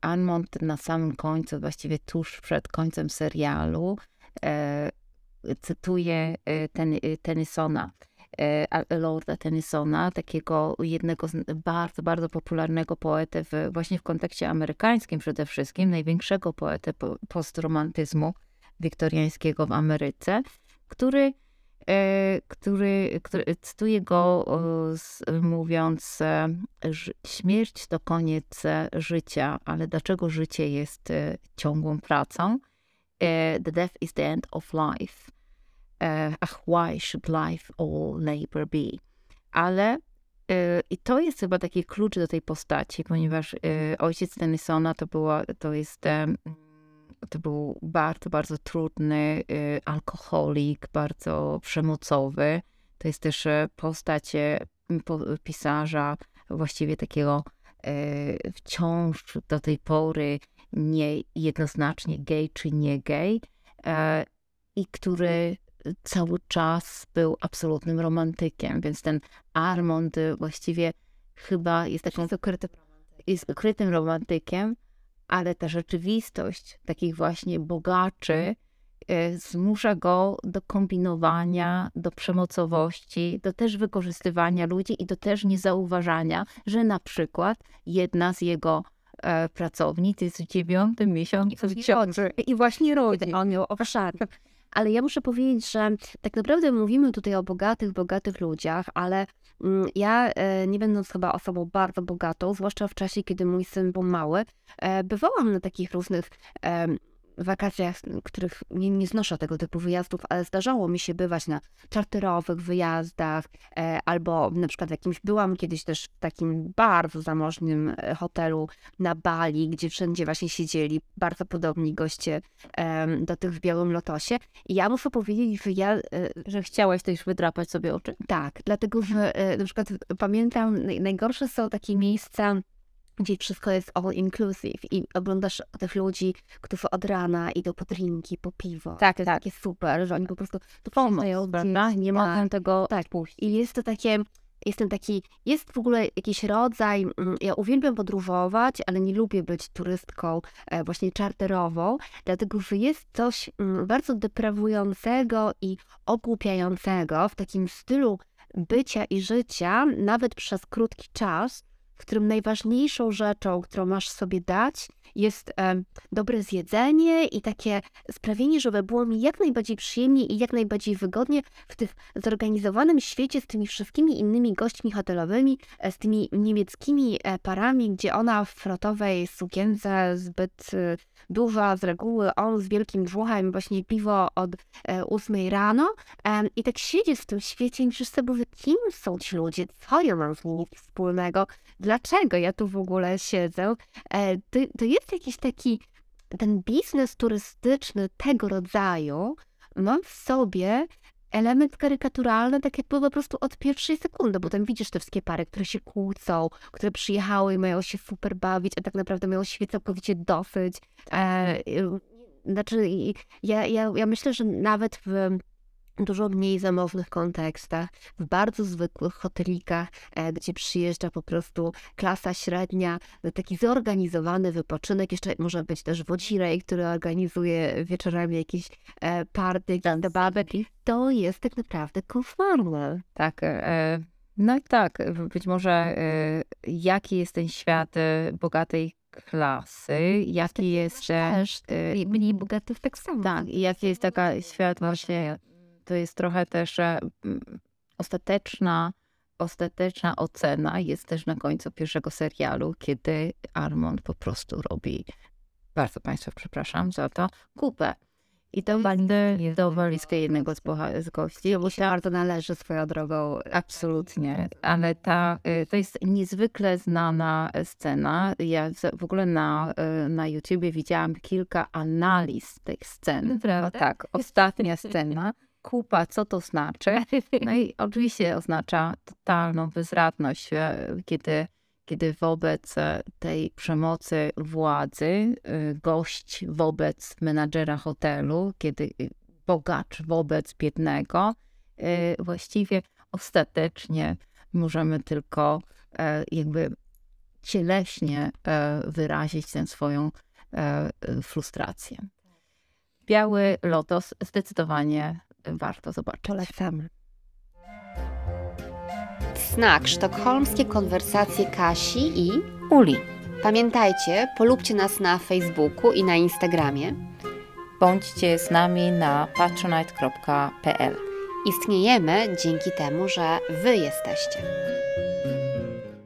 Anmont na samym końcu, właściwie tuż przed końcem serialu, cytuję e, ten, e, Tennysona, e, Lorda Tennysona, takiego jednego z bardzo, bardzo popularnego poety w, właśnie w kontekście amerykańskim przede wszystkim, największego poetę postromantyzmu wiktoriańskiego w Ameryce, który, który, który cytuje go mówiąc, śmierć to koniec życia, ale dlaczego życie jest ciągłą pracą? The death is the end of life. E, ach, why should life all labor be? Ale e, i to jest chyba taki klucz do tej postaci, ponieważ e, ojciec Tennysona to, była, to jest to był bardzo, bardzo trudny alkoholik, bardzo przemocowy. To jest też postać pisarza właściwie takiego wciąż do tej pory niejednoznacznie gej czy nie gej i który cały czas był absolutnym romantykiem, więc ten Armand właściwie chyba jest taką ukrytym, jest ukrytym romantykiem, ale ta rzeczywistość takich właśnie bogaczy e, zmusza go do kombinowania, do przemocowości, do też wykorzystywania ludzi i do też niezauważania, że na przykład jedna z jego e, pracownic jest w dziewiątym miesiącu ciąży. i właśnie rodzi. On miał obszar ale ja muszę powiedzieć, że tak naprawdę mówimy tutaj o bogatych, bogatych ludziach, ale mm, ja, e, nie będąc chyba osobą bardzo bogatą, zwłaszcza w czasie, kiedy mój syn był mały, e, bywałam na takich różnych wakacjach, których nie, nie znoszę tego typu wyjazdów, ale zdarzało mi się bywać na czarterowych wyjazdach, e, albo na przykład jakimś, byłam kiedyś też w takim bardzo zamożnym e, hotelu na Bali, gdzie wszędzie właśnie siedzieli bardzo podobni goście do tych w Białym Lotosie. I ja muszę powiedzieć, że ja... E, że chciałaś też wydrapać sobie oczy? Tak, dlatego że na przykład pamiętam, najgorsze są takie miejsca, gdzie wszystko jest all inclusive i oglądasz tych ludzi, którzy od rana idą po drinki, po piwo. Tak, to tak. jest takie super, że oni po prostu to pomóc, prawda? Nie tak, mogą tego tak. I jest to takie, jestem taki, jest w ogóle jakiś rodzaj, mm, ja uwielbiam podróżować, ale nie lubię być turystką e, właśnie czarterową, dlatego że jest coś mm, bardzo deprawującego i ogłupiającego w takim stylu bycia i życia, nawet przez krótki czas, w którym najważniejszą rzeczą, którą masz sobie dać, jest e, dobre zjedzenie i takie sprawienie, żeby było mi jak najbardziej przyjemnie i jak najbardziej wygodnie w tym zorganizowanym świecie z tymi wszystkimi innymi gośćmi hotelowymi, e, z tymi niemieckimi e, parami, gdzie ona w frotowej sukience zbyt duża z reguły, on z wielkim brzuchem, właśnie piwo od e, 8 rano i tak siedzieć w tym świecie i sobie, że kim są ci ludzie, co ja mam z nimi wspólnego, dlaczego ja tu w ogóle siedzę. E, to, to jest jakiś taki, ten biznes turystyczny tego rodzaju ma w sobie element karykaturalny, tak jakby po prostu od pierwszej sekundy, bo tam widzisz te wszystkie pary, które się kłócą, które przyjechały i mają się super bawić, a tak naprawdę mają siebie całkowicie dosyć. E, znaczy, ja, ja, ja myślę, że nawet w dużo mniej zamożnych kontekstach, w bardzo zwykłych hotelikach, e, gdzie przyjeżdża po prostu klasa średnia, taki zorganizowany wypoczynek. Jeszcze może być też wodzirej, który organizuje wieczorami jakieś e, party, zabawy. To jest tak naprawdę komfortowe. Tak. E, no i tak, być może jaki jest ten świat bogatej klasy, jaki jest też mniej bogatych tak samo. Tak, jaki jest taka świat właśnie to jest trochę też mm, ostateczna, ostateczna ocena jest też na końcu pierwszego serialu, kiedy Armand po prostu robi, bardzo Państwa przepraszam za to, kupę. I to będę do walizkę jednego z, z gości. Bo się bardzo należy swoją drogą. Absolutnie. Ale ta, y, to jest niezwykle znana scena. Ja w ogóle na, na YouTubie widziałam kilka analiz tej sceny. Prawda? Tak, ostatnia scena kupa, co to znaczy? No i oczywiście oznacza totalną bezradność, e, kiedy, kiedy wobec e, tej przemocy władzy, e, gość wobec menadżera hotelu, kiedy bogacz wobec biednego, właściwie ostatecznie możemy tylko jakby cieleśnie wyrazić tę swoją frustrację. Biały Lotos zdecydowanie warto zobaczyć. Polecamy. Znak sztokholmskie konwersacje Kasi i Uli. Pamiętajcie, polubcie nas na Facebooku i na Instagramie. Bądźcie z nami na patronite.pl. Istniejemy dzięki temu, że Wy jesteście.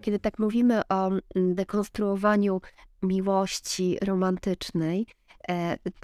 Kiedy tak mówimy o dekonstruowaniu miłości romantycznej,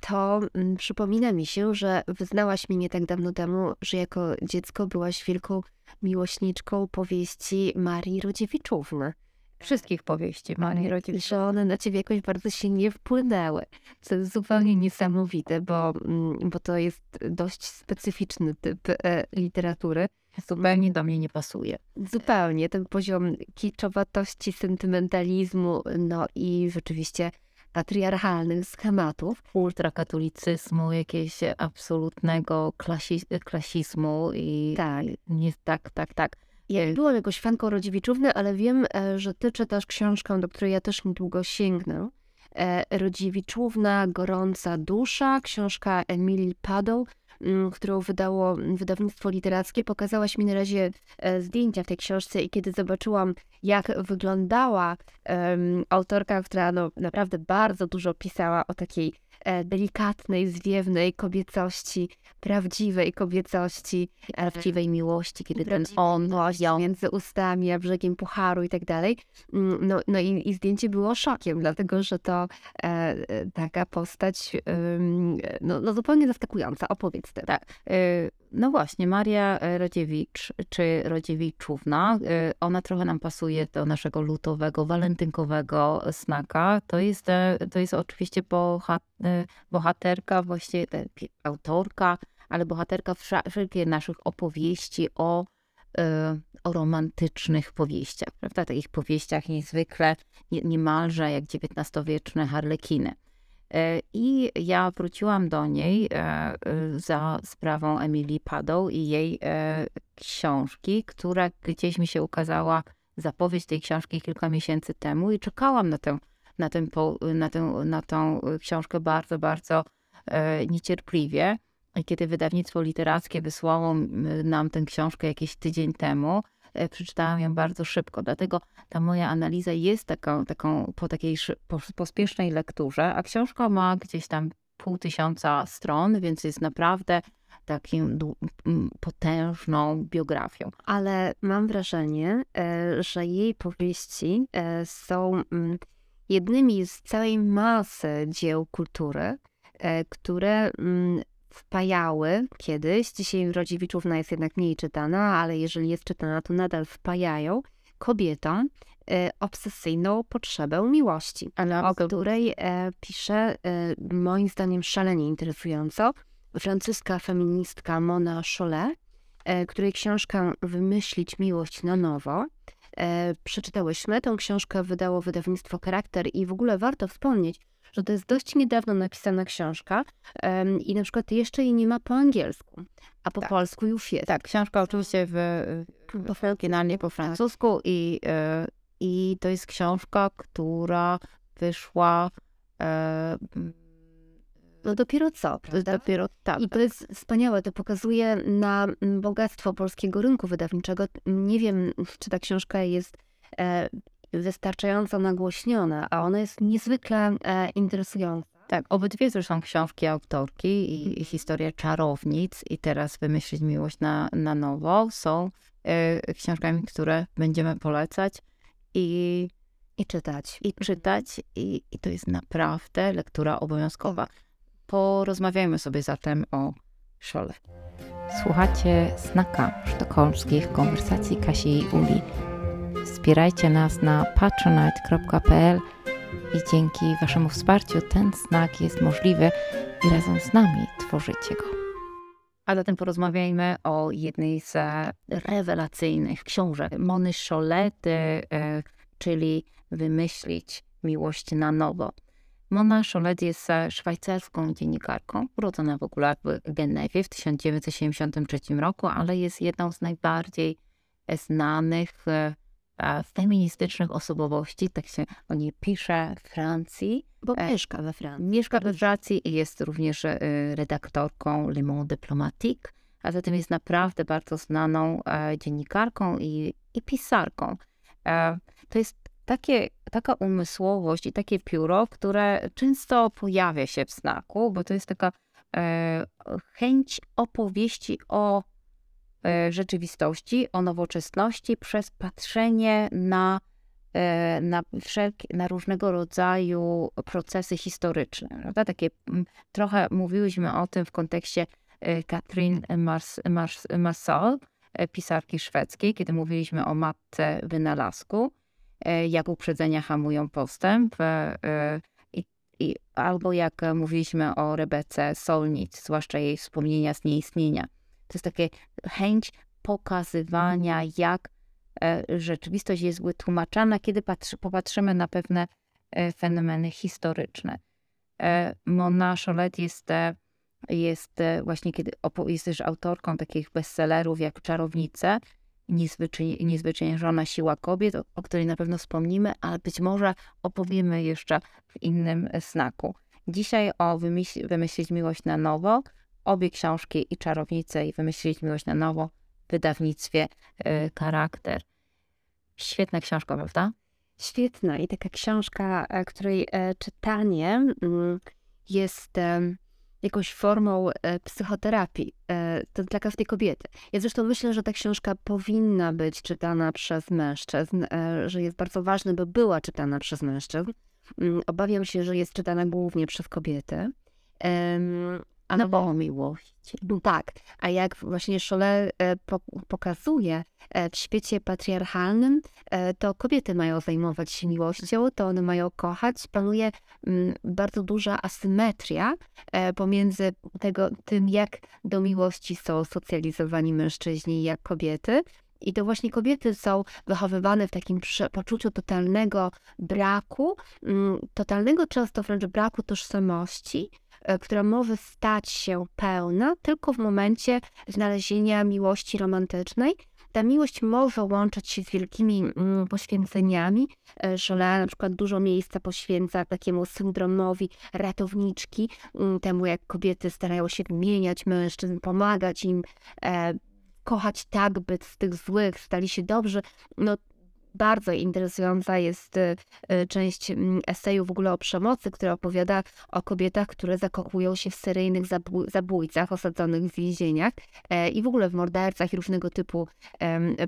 to mm, przypomina mi się, że wyznałaś mi nie tak dawno temu, że jako dziecko byłaś wielką miłośniczką powieści Marii Rodziewiczówny. Wszystkich powieści Marii Rodziewiczówny. Że one na ciebie jakoś bardzo się nie wpłynęły. Co jest zupełnie niesamowite, bo, mm, bo to jest dość specyficzny typ e, literatury. Zupełnie do mnie nie pasuje. Zupełnie. Ten poziom kiczowatości, sentymentalizmu, no i rzeczywiście patriarchalnych schematów. Ultrakatolicyzmu, jakiegoś absolutnego klasi klasizmu i tak. Nie, tak, tak, tak. Ja byłam jakoś fanką Rodziewiczówny, ale wiem, e, że ty czytasz książkę, do której ja też niedługo sięgnę. E, Rodziewiczówna, Gorąca Dusza, książka Emilii Padoł, którą wydało wydawnictwo literackie. Pokazałaś mi na razie e, zdjęcia w tej książce i kiedy zobaczyłam, jak wyglądała um, autorka, która no, naprawdę bardzo dużo pisała o takiej delikatnej, zwiewnej kobiecości, prawdziwej kobiecości, prawdziwej miłości, kiedy ten on ją między ustami a brzegiem pucharu i tak dalej. Mm, no, no i, i zdjęcie było szokiem, dlatego że to e, taka postać no, no zupełnie zaskakująca. Opowiedz ty. Tak. Y no właśnie, Maria Rodziewicz, czy Rodziewiczówna, y, ona trochę nam pasuje do naszego lutowego, walentynkowego snaka. To jest, e, to jest oczywiście e, bohaterka, właściwie autorka, ale bohaterka wszelkich naszych opowieści o, e, o romantycznych powieściach, prawda? Takich powieściach niezwykle, niemalże jak XIX-wieczne harlekiny. I ja wróciłam do niej za sprawą Emilii Padą i jej książki, która gdzieś mi się ukazała, zapowiedź tej książki kilka miesięcy temu i czekałam na tę, na tę, na tę, na tę książkę bardzo, bardzo niecierpliwie. Kiedy wydawnictwo literackie wysłało nam tę książkę jakiś tydzień temu, e, przeczytałam ją bardzo szybko. Dlatego ta moja analiza jest taką, taką po takiej pospiesznej lekturze, a książka ma gdzieś tam pół tysiąca stron, więc jest naprawdę takim potężną biografią. Ale mam wrażenie, e, że jej powieści e, są jednymi z całej masy dzieł kultury, które wpajały kiedyś, dzisiaj Rodziewiczówna jest jednak mniej czytana, ale jeżeli jest czytana, to nadal wpajają. Kobietom e, obsesyjną potrzebę miłości, ale o której e, pisze e, moim zdaniem szalenie interesująco. Francuska feministka Mona Cholet, e, której książka Wymyślić miłość na nowo. E, przeczytałyśmy. Tą książkę wydało wydawnictwo Charakter i w ogóle warto wspomnieć, że to jest dość niedawno napisana książka um, i na przykład jeszcze jej nie ma po angielsku, a po tak. polsku już jest. Tak, książka oczywiście w, w oryginalnie po francusku i, y, i to jest książka, która wyszła e, no dopiero co, prawda? Dopiero tak. I to jest wspaniałe, to pokazuje na bogactwo polskiego rynku wydawniczego. Nie wiem, czy ta książka jest e, wystarczająco nagłośniona, a ona jest niezwykle e, interesująca. Tak, obydwie zresztą książki autorki i, i historia czarownic i teraz Wymyślić miłość na, na nowo są e, książkami, które będziemy polecać i, i czytać. I czytać i, i to jest naprawdę lektura obowiązkowa. Porozmawiajmy sobie zatem o szole. Słuchacie Snaka sztokholmskich konwersacji Kasi i Uli Wspierajcie nas na patronite.pl i dzięki Waszemu wsparciu ten znak jest możliwy i razem z nami tworzycie go. A zatem porozmawiajmy o jednej z rewelacyjnych książek Mony Szolety, e, czyli Wymyślić miłość na nowo. Mona Szolet jest szwajcarską dziennikarką, urodzona w ogóle w Genewie w 1973 roku, ale jest jedną z najbardziej znanych e, feministycznych osobowości, tak się o niej pisze w Francji. Bo e, mieszka we Francji. Mieszka we Francji i jest również e, redaktorką Le Monde Diplomatique, a zatem jest naprawdę bardzo znaną e, dziennikarką i, i pisarką. To jest takie, taka umysłowość i takie pióro, które często pojawia się w znaku, bo to jest taka chęć opowieści o rzeczywistości, o nowoczesności przez patrzenie na, e, na, wszelkie, na różnego rodzaju procesy historyczne. Prawda? Takie, trochę mówiłyśmy o tym w kontekście e, Katrin Mars, Mars, Marsal, pisarki szwedzkiej, kiedy mówiliśmy o matce wynalazku, jak uprzedzenia hamują postęp, i, i, albo jak mówiliśmy o Rebece Solnic, zwłaszcza jej wspomnienia z nieistnienia to jest takie chęć pokazywania, mhm. jak e, rzeczywistość jest wytłumaczana, kiedy patrzy, popatrzymy na pewne e, fenomeny historyczne. E, Mona Cholet jest, jest właśnie, kiedy jest też autorką takich bestsellerów jak Czarownice, Niezwyciężona siła kobiet, o, o której na pewno wspomnimy, ale być może opowiemy jeszcze w innym snaku. Dzisiaj o wymyśl, Wymyślić miłość na nowo obie książki i Czarownice i Wymyślić miłość na nowo w wydawnictwie y, Charakter. Świetna książka, prawda? Świetna i taka książka, e, której e, czytanie mm, jest jakąś formą e, psychoterapii. To dla każdej kobiety. Ja zresztą myślę, że ta książka powinna być czytana przez mężczyzn, że jest bardzo ważne, by była czytana przez mężczyzn. Mm, obawiam się, że jest czytana głównie przez kobiety. No bo miłość. Tak, a jak właśnie Szole e, pokazuje, e, w świecie patriarchalnym e, to kobiety mają zajmować się miłością, to one mają kochać. Panuje mm, bardzo duża asymetria pomiędzy tego, tym, jak do miłości są socjalizowani mężczyźni, jak kobiety. I to właśnie kobiety są wychowywane w takim poczuciu totalnego braku, mm, totalnego często wręcz braku tożsamości, e, która może stać się pełna tylko w momencie znalezienia miłości romantycznej. Ta miłość może łączyć się z wielkimi mm, poświęceniami. Jola e, na przykład dużo miejsca poświęca takiemu syndromowi ratowniczki, mm, temu jak kobiety starają się wymieniać mężczyzn, pomagać im, e, kochać tak, by z tych złych stali się dobrzy. No, bardzo interesująca jest y, y, część mm, eseju w ogóle o przemocy, która opowiada o kobietach, które zakochują się w seryjnych zabójcach osadzonych w więzieniach e, i w ogóle w mordercach i różnego typu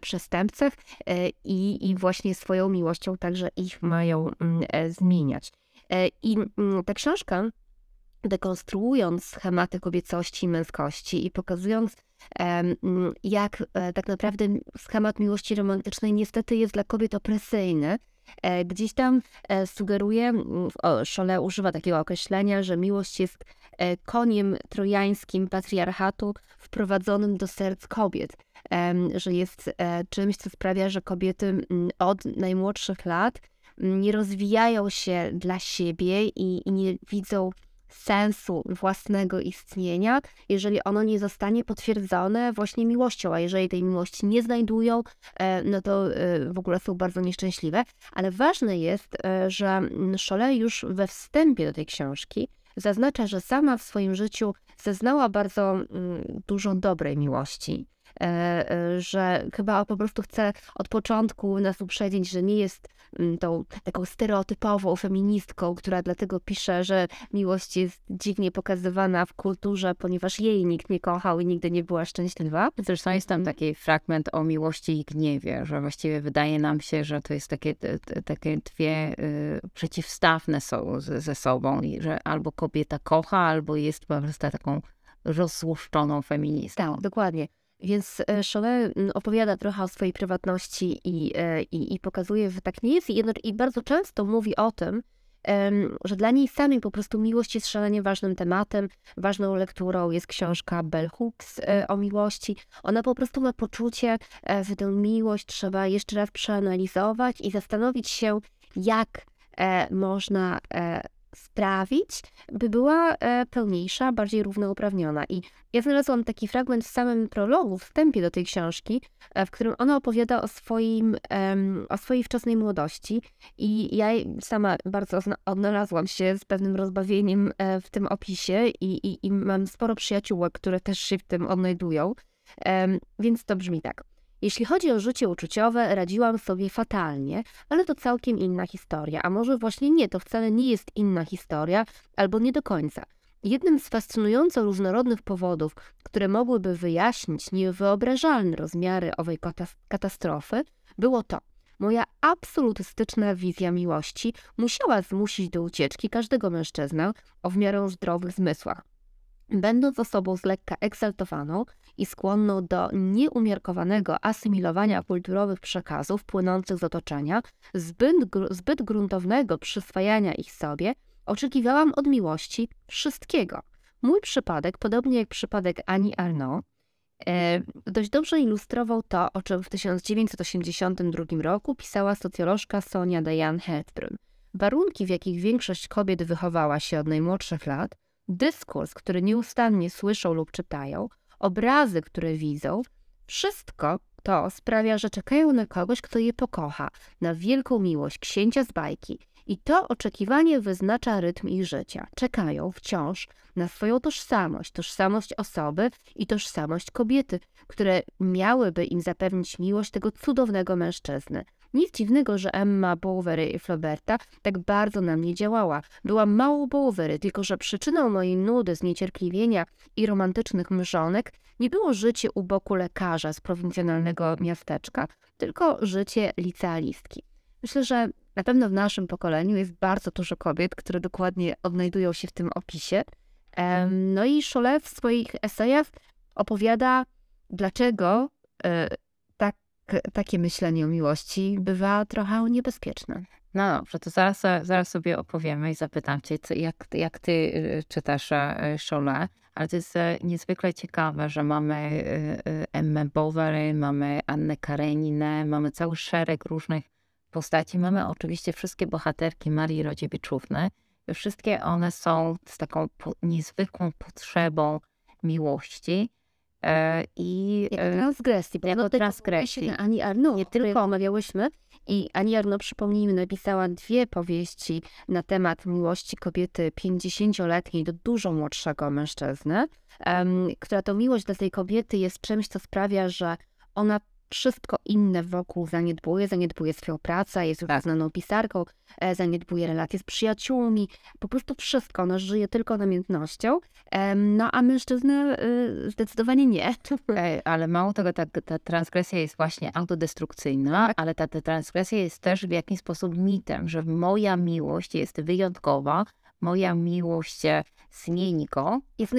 przestępcach e, i, i właśnie swoją miłością także ich mają mm, e, zmieniać. I mm, ta książka dekonstruując schematy kobiecości i męskości i pokazując, jak e, tak naprawdę schemat miłości romantycznej niestety jest dla kobiet opresyjny. E, gdzieś tam e, sugeruje, Szole używa takiego określenia, że miłość jest koniem trojańskim patriarchatu wprowadzonym do serc kobiet, że jest czymś, co sprawia, że kobiety od najmłodszych lat nie rozwijają się dla siebie i nie widzą sensu własnego istnienia, jeżeli ono nie zostanie potwierdzone właśnie miłością, a jeżeli tej miłości nie znajdują, e, no to e, w ogóle są bardzo nieszczęśliwe. Ale ważne jest, e, że Cholet już we wstępie do tej książki zaznacza, że sama w swoim życiu zeznała bardzo mm, dużo dobrej miłości. Że chyba po prostu chce od początku nas uprzedzić, że nie jest tą taką stereotypową feministką, która dlatego pisze, że miłość jest dziwnie pokazywana w kulturze, ponieważ jej nikt nie kochał i nigdy nie była szczęśliwa. Zresztą jest tam mhm. taki fragment o miłości i gniewie, że właściwie wydaje nam się, że to jest takie, takie dwie y, przeciwstawne są ze sobą i że albo kobieta kocha, albo jest po prostu taką rozłuszczoną feministą. Tak, dokładnie. Więc e, Cholet mm, opowiada trochę o swojej prywatności i, e, i, i pokazuje, że tak nie jest. I, I bardzo często mówi o tym, że dla niej samej po prostu miłość jest szalenie ważnym tematem. Ważną lekturą jest książka Bell Hooks e, o miłości. Ona po prostu ma poczucie, że tę miłość trzeba jeszcze raz przeanalizować i zastanowić się, jak można sprawić, by była e, pełniejsza, bardziej równouprawniona. I ja znalazłam taki fragment w samym prologu, wstępie do tej książki, e, w którym ona opowiada o, swoim, o swojej wczesnej młodości. I ja sama bardzo odnalazłam się z pewnym rozbawieniem e, w tym opisie i, i, i mam sporo przyjaciółek, które też się w tym odnajdują. Więc to brzmi tak. Jeśli chodzi o życie uczuciowe, radziłam sobie fatalnie, ale to całkiem inna historia, a może właśnie nie, to wcale nie jest inna historia, albo nie do końca. Jednym z fascynująco różnorodnych powodów, które mogłyby wyjaśnić niewyobrażalne rozmiary owej katastrofy, było to, Moja absolutystyczna wizja miłości musiała zmusić do ucieczki każdego mężczyznę o w miarę zdrowych zmysłach. Będąc osobą z lekka i skłonną do nieumiarkowanego asymilowania kulturowych przekazów płynących z otoczenia, zbyt, zbyt gruntownego przyswajania ich sobie, oczekiwałam od miłości wszystkiego. Mój przypadek, podobnie jak przypadek Ani Arnaud, e, dość dobrze ilustrował to, o czym w 1982 roku pisała socjolożka Sonia Diane Hepburn. Warunki, w jakich większość kobiet wychowała się od najmłodszych lat, dyskurs, który nieustannie słyszą lub czytają, obrazy, które widzą, wszystko to sprawia, że czekają na kogoś, kto je pokocha, na wielką miłość księcia z bajki. I to oczekiwanie wyznacza rytm ich życia. Czekają wciąż na swoją tożsamość, tożsamość osoby i tożsamość kobiety, które miałyby im zapewnić miłość tego cudownego mężczyzny. Nic dziwnego, że Emma Bovary i Flauberta tak bardzo na mnie działała. Była mało Bovary, tylko że przyczyną mojej nudy, zniecierpliwienia i romantycznych mrzonek nie było życie u boku lekarza z prowincjonalnego miasteczka, tylko życie licealistki. Myślę, że na pewno w naszym pokoleniu jest bardzo dużo kobiet, które dokładnie odnajdują się w tym opisie. No i Cholet w swoich esejach opowiada, dlaczego e, takie myślenie o miłości bywa trochę niebezpieczne. No dobrze, to zaraz, zaraz sobie opowiemy i zapytam cię, jak, jak ty y, czytasz Cholet, ale to jest e, niezwykle ciekawe, że mamy e, e, Emmę Bovary, mamy Annę Kareninę, mamy cały szereg różnych postaci. Mamy oczywiście wszystkie bohaterki Marii Rodziewiczówny. Wszystkie one są z taką niezwykłą potrzebą miłości. I transgresji, bo jako transgresji. Ani Arno, nie tylko omawiałyśmy. I Ani Arno, przypomnijmy, napisała dwie powieści na temat miłości kobiety 50-letniej do dużo młodszego mężczyzny, która to miłość dla tej kobiety jest czymś, co sprawia, że ona wszystko inne wokół zaniedbuje, zaniedbuje swoją pracę, jest już tak. znaną pisarką, e, zaniedbuje relacje z przyjaciółmi, po prostu wszystko, ona żyje tylko namiętnością, no a mężczyzna y, zdecydowanie nie. Ale mało tego, ta, ta transgresja jest właśnie autodestrukcyjna, tak. ale ta, ta transgresja jest też w jakiś sposób mitem, że moja miłość jest wyjątkowa, moja miłość zmieni go. Jest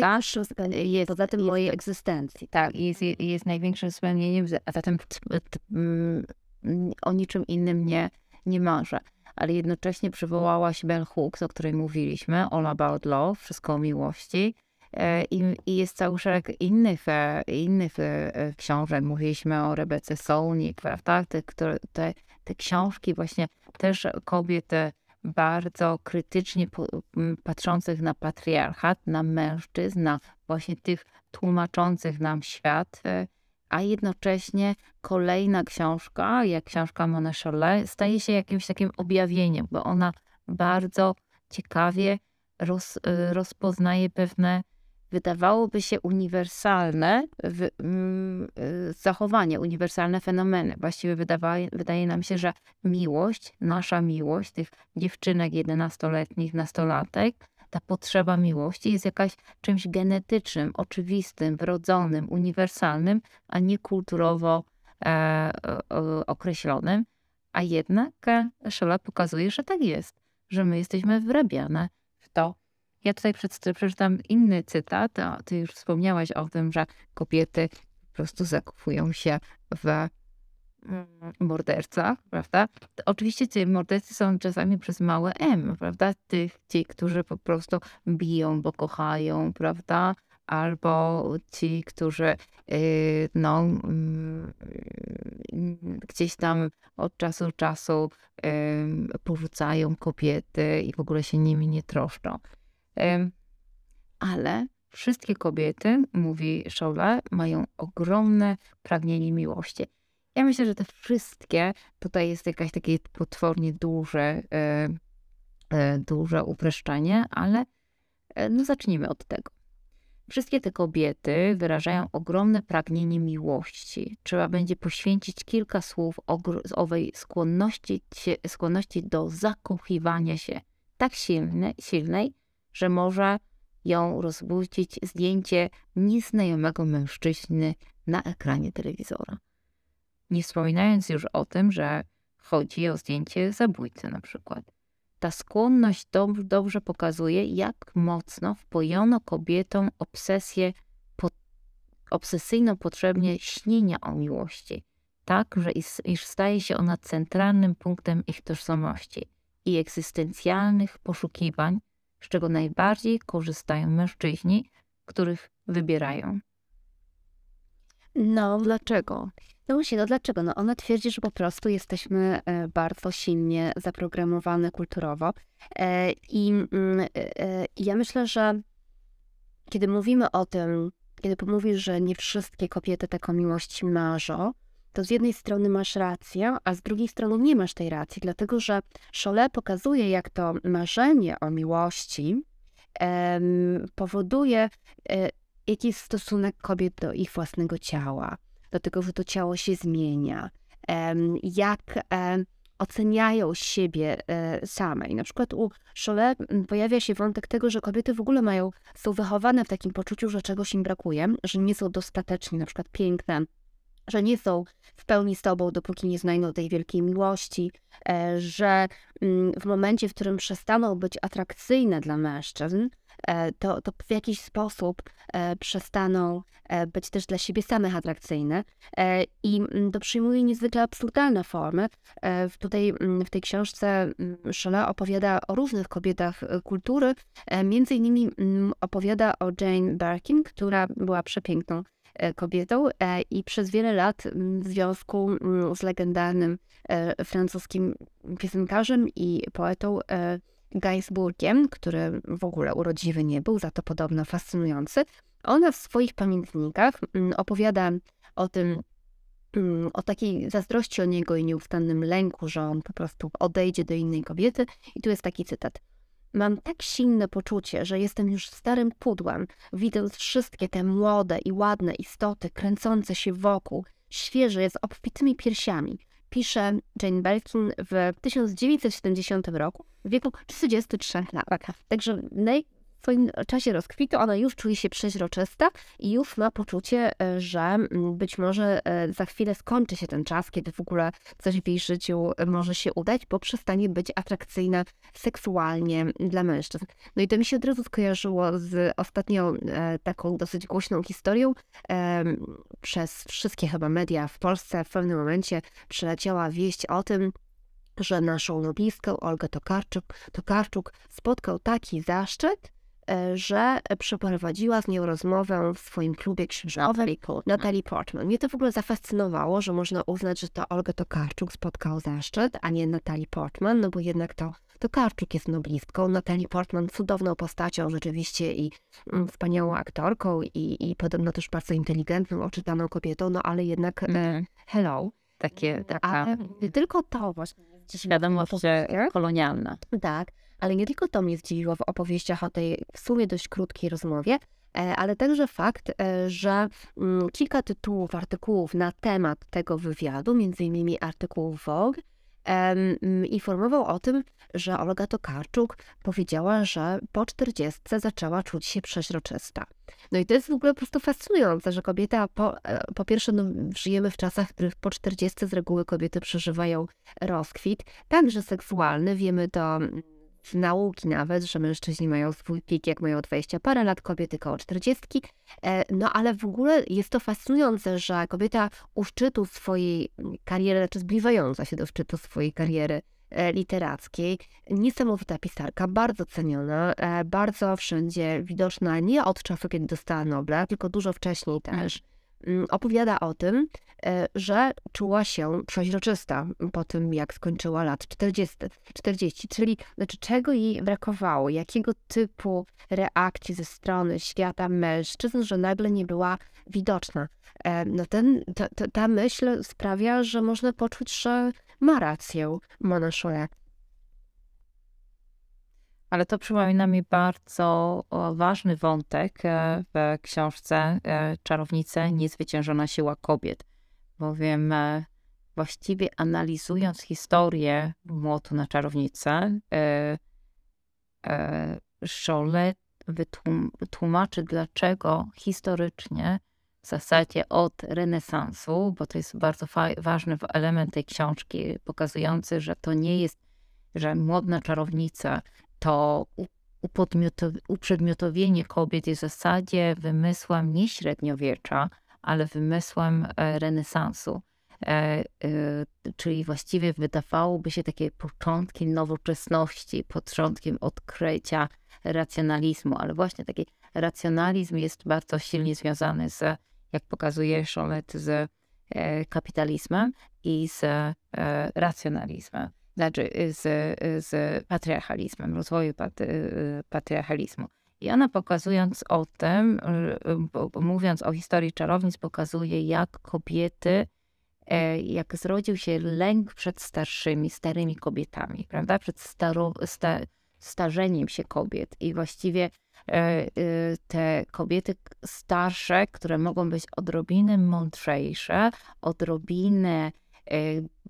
spełnieniem, jest, poza tym mojej egzystencji. Tak, jest, jest największym spełnieniem, a zatem o niczym innym nie, nie marzę. Ale jednocześnie przywołałaś Bell Hooks, o której mówiliśmy, All About Love, Wszystko o miłości. E, I, I, jest cały szereg innych, e, innych e, książek. Mówiliśmy o Rebece Solnik, prawda? Te, te, te książki właśnie też kobiety bardzo krytycznie patrzących na patriarchat, na mężczyzn, na właśnie tych tłumaczących nam świat, e, a jednocześnie kolejna książka, jak książka Mona Cholet, staje się jakimś takim objawieniem, bo ona bardzo ciekawie roz, e, rozpoznaje pewne wydawałoby się uniwersalne w, mm, y, zachowanie, uniwersalne fenomeny. Właściwie wydaje, wydaje nam się, że miłość, nasza miłość tych dziewczynek 11-letnich, nastolatek, ta potrzeba miłości jest jakaś czymś genetycznym, oczywistym, wrodzonym, uniwersalnym, a nie kulturowo e, e, określonym. A jednak Szola pokazuje, że tak jest, że my jesteśmy wrabiane w to, ja tutaj przeczytam inny cytat, a ty już wspomniałaś o tym, że kobiety po prostu zakochują się w mm, mordercach, prawda? Oczywiście ci mordercy są czasami przez małe M, prawda? Tych, ci, którzy po prostu biją, bo kochają, prawda? Albo ci, którzy yy, no, yy, gdzieś tam od czasu do czasu yy, porzucają kobiety i w ogóle się nimi nie troszczą. Ale wszystkie kobiety, mówi Scholle, mają ogromne pragnienie miłości. Ja myślę, że te wszystkie, tutaj jest jakieś takie potwornie duże, e, e, duże upraszczanie, ale e, no zacznijmy od tego. Wszystkie te kobiety wyrażają ogromne pragnienie miłości. Trzeba będzie poświęcić kilka słów owej skłonności, skłonności do zakochiwania się tak silne, silnej, że może ją rozbudzić zdjęcie nieznajomego mężczyzny na ekranie telewizora. Nie wspominając już o tym, że chodzi o zdjęcie zabójcy na przykład. Ta skłonność dobrze, dobrze pokazuje, jak mocno wpojono kobietom obsesję, po, obsesyjną potrzebnie śnienia o miłości, tak, że iż staje się ona centralnym punktem ich tożsamości i egzystencjalnych poszukiwań, z czego najbardziej korzystają mężczyźni, których wybierają. No, dlaczego? No właśnie, no dlaczego? No ona twierdzi, że po prostu jesteśmy e, bardzo silnie zaprogramowane kulturowo. E, I mm, e, ja myślę, że kiedy mówimy o tym, kiedy mówisz, że nie wszystkie kobiety taką miłość marzą, to z jednej strony masz rację, a z drugiej strony nie masz tej racji, dlatego że Cholet pokazuje, jak to marzenie o miłości em, powoduje, e, jaki jest stosunek kobiet do ich własnego ciała, do tego, że to ciało się zmienia, em, jak em, oceniają siebie e, same. I na przykład u Cholet pojawia się wątek tego, że kobiety w ogóle mają, są wychowane w takim poczuciu, że czegoś im brakuje, że nie są dostatecznie na przykład piękne, że nie są w pełni z tobą, dopóki nie znajdą tej wielkiej miłości, e, że mm, w momencie, w którym przestaną być atrakcyjne dla mężczyzn, e, to, to w jakiś sposób e, przestaną być też dla siebie samych atrakcyjne i mm, to przyjmuje niezwykle absurdalne formy. Tutaj mm, w tej książce Shelley opowiada o różnych kobietach kultury, między innymi opowiada o Jane Birkin, która była przepiękną kobietą e, i przez wiele lat w związku z legendarnym e, francuskim piosenkarzem i poetą Gainsbourgiem, który w ogóle urodziwy nie był, za to podobno fascynujący, ona w swoich pamiętnikach opowiada o tym, o takiej zazdrości o niego i nieustannym lęku, że on po prostu odejdzie do innej kobiety. I tu jest taki cytat. Mam tak silne poczucie, że jestem już starym pudłem, widząc wszystkie te młode i ładne istoty kręcące się wokół, świeże z obfitymi piersiami. Pisze Jane Birkin w 1970 roku w wieku 33 lat. Także naj, w swoim czasie rozkwitu ona już czuje się przeźroczysta i już ma poczucie, e, że mm, być może e, za chwilę skończy się ten czas, kiedy w ogóle coś w jej życiu e, może się udać, bo przestanie być atrakcyjna seksualnie dla mężczyzn. No i to mi się od razu skojarzyło z ostatnią taką dosyć głośną historią. Przez wszystkie chyba media w Polsce w pewnym momencie przyleciała wieść o tym, że naszą noblistkę Olgę Tokarczuk, Tokarczuk spotkał taki zaszczyt, że przeprowadziła z nią rozmowę w swoim klubie księżowym Natalie Portman. Mnie to w ogóle zafascynowało, że można uznać, że to Olga Tokarczuk spotkał zaszczyt, a nie Natalie Portman, no bo jednak to Tokarczuk jest noblistką, Natalie Portman cudowną postacią rzeczywiście i mm, wspaniałą aktorką i, i podobno też bardzo inteligentną, oczytaną kobietą, no ale jednak mm. hello. Takie, taka... Ale tylko to właśnie. Świadomość kolonialna. Tak. Ale nie tylko to mnie zdziwiło w opowieściach o tej w sumie dość krótkiej rozmowie, e, ale także fakt, e, że mm, kilka tytułów, artykułów na temat tego wywiadu, między innymi artykuł Vogue, informował o tym, że Olga Tokarczuk powiedziała, że po 40 zaczęła czuć się przeźroczysta. No i to jest w ogóle po prostu fascynujące, że kobieta, po, e, po pierwsze, no, żyjemy w czasach, w których po 40 z reguły kobiety przeżywają rozkwit, także seksualny, wiemy to z nauki nawet, że mężczyźni mają swój pik, jak mają 20 parę lat, kobiety koło 40. E, no ale w ogóle jest to fascynujące, że kobieta u szczytu swojej kariery, czy zbliżająca się do szczytu swojej kariery e, literackiej, niesamowita pisarka, bardzo ceniona, e, bardzo wszędzie widoczna, nie od czasu, kiedy dostała Nobla, tylko dużo wcześniej też. Mm, opowiada o tym, e, że czuła się przeźroczysta po tym, jak skończyła lat 40, 40. Czyli znaczy, czego jej brakowało, jakiego typu reakcji ze strony świata mężczyzn, że nagle nie była widoczna. E, no ten, ta, ta myśl sprawia, że można poczuć, że ma rację Mona Chollet. Ale to przypomina mi bardzo ważny wątek e, w książce e, Czarownice Niezwyciężona siła kobiet, bowiem e, właściwie analizując historię Młotu na czarownicę, Scholle wytłumaczy, dlaczego historycznie, w zasadzie od renesansu, bo to jest bardzo ważny element tej książki, pokazujący, że to nie jest, że młodna czarownica to uprzedmiotowienie kobiet jest w zasadzie wymysłem nie średniowiecza, ale wymysłem e, renesansu. E, e, czyli właściwie wydawałoby się takie początki nowoczesności, początkiem odkrycia racjonalizmu, ale właśnie taki racjonalizm jest bardzo silnie związany z, jak pokazuje Szolet, z kapitalizmem i z racjonalizmem znaczy y, z, y, z patriarchalizmem, rozwoju y, patriarchalizmu. I ona pokazując o tym, mówiąc o historii czarownic, pokazuje jak kobiety, e, jak zrodził się lęk przed starszymi, starymi kobietami, prawda? Przed sta, starzeniem się kobiet. I właściwie e, te kobiety starsze, które mogą być odrobinę mądrzejsze, odrobinę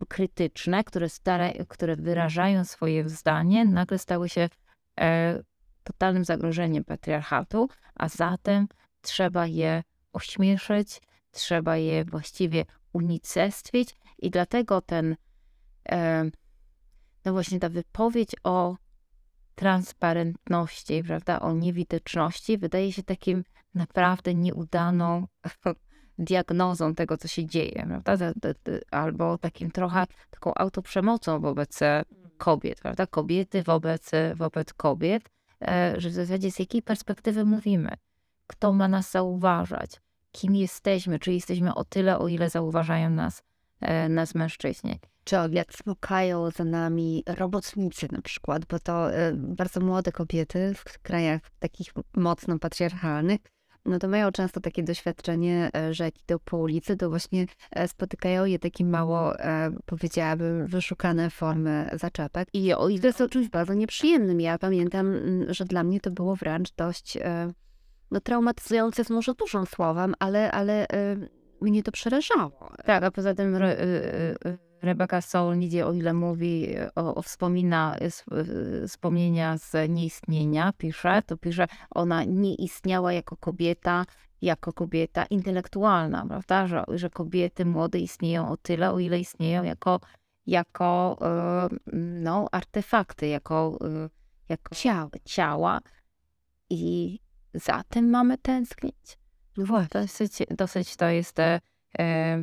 krytyczne, które, stara, które wyrażają swoje zdanie, nagle stały się e, totalnym zagrożeniem patriarchatu, a zatem trzeba je ośmieszyć, trzeba je właściwie unicestwić i dlatego ten, e, no właśnie ta wypowiedź o transparentności, prawda, o niewideczności wydaje się takim naprawdę nieudaną diagnozą tego, co się dzieje, prawda? Albo takim trochę taką autoprzemocą wobec e, kobiet, prawda? Kobiety wobec, e, wobec kobiet, e, że w zasadzie z jakiej perspektywy mówimy, kto ma nas zauważać, kim jesteśmy, czy jesteśmy o tyle, o ile zauważają nas, nas mężczyźni. Czy jak smukają za nami robotnicy na przykład, bo to bardzo młode kobiety w krajach takich mocno patriarchalnych no to mają często takie doświadczenie, e, że jak idą po ulicy, to właśnie e, spotykają je takie mało, e, powiedziałabym, wyszukane formy zaczepek. I o ile jest czymś bardzo nieprzyjemnym. Ja pamiętam, że dla mnie to było wręcz dość no, traumatyzujące, jest może dużym słowem, ale, ale mnie to przerażało. Tak, a poza tym Rebecca nigdzie, o ile mówi, o, o wspomina wspomnienia z nieistnienia, pisze, to pisze, ona nie istniała jako kobieta, jako kobieta intelektualna, prawda, że, że kobiety młode istnieją o tyle, o ile istnieją jako, jako no, artefakty, jako, jako ciała. ciała i za tym mamy tęsknić. No. Dosyć, dosyć to jest e, e,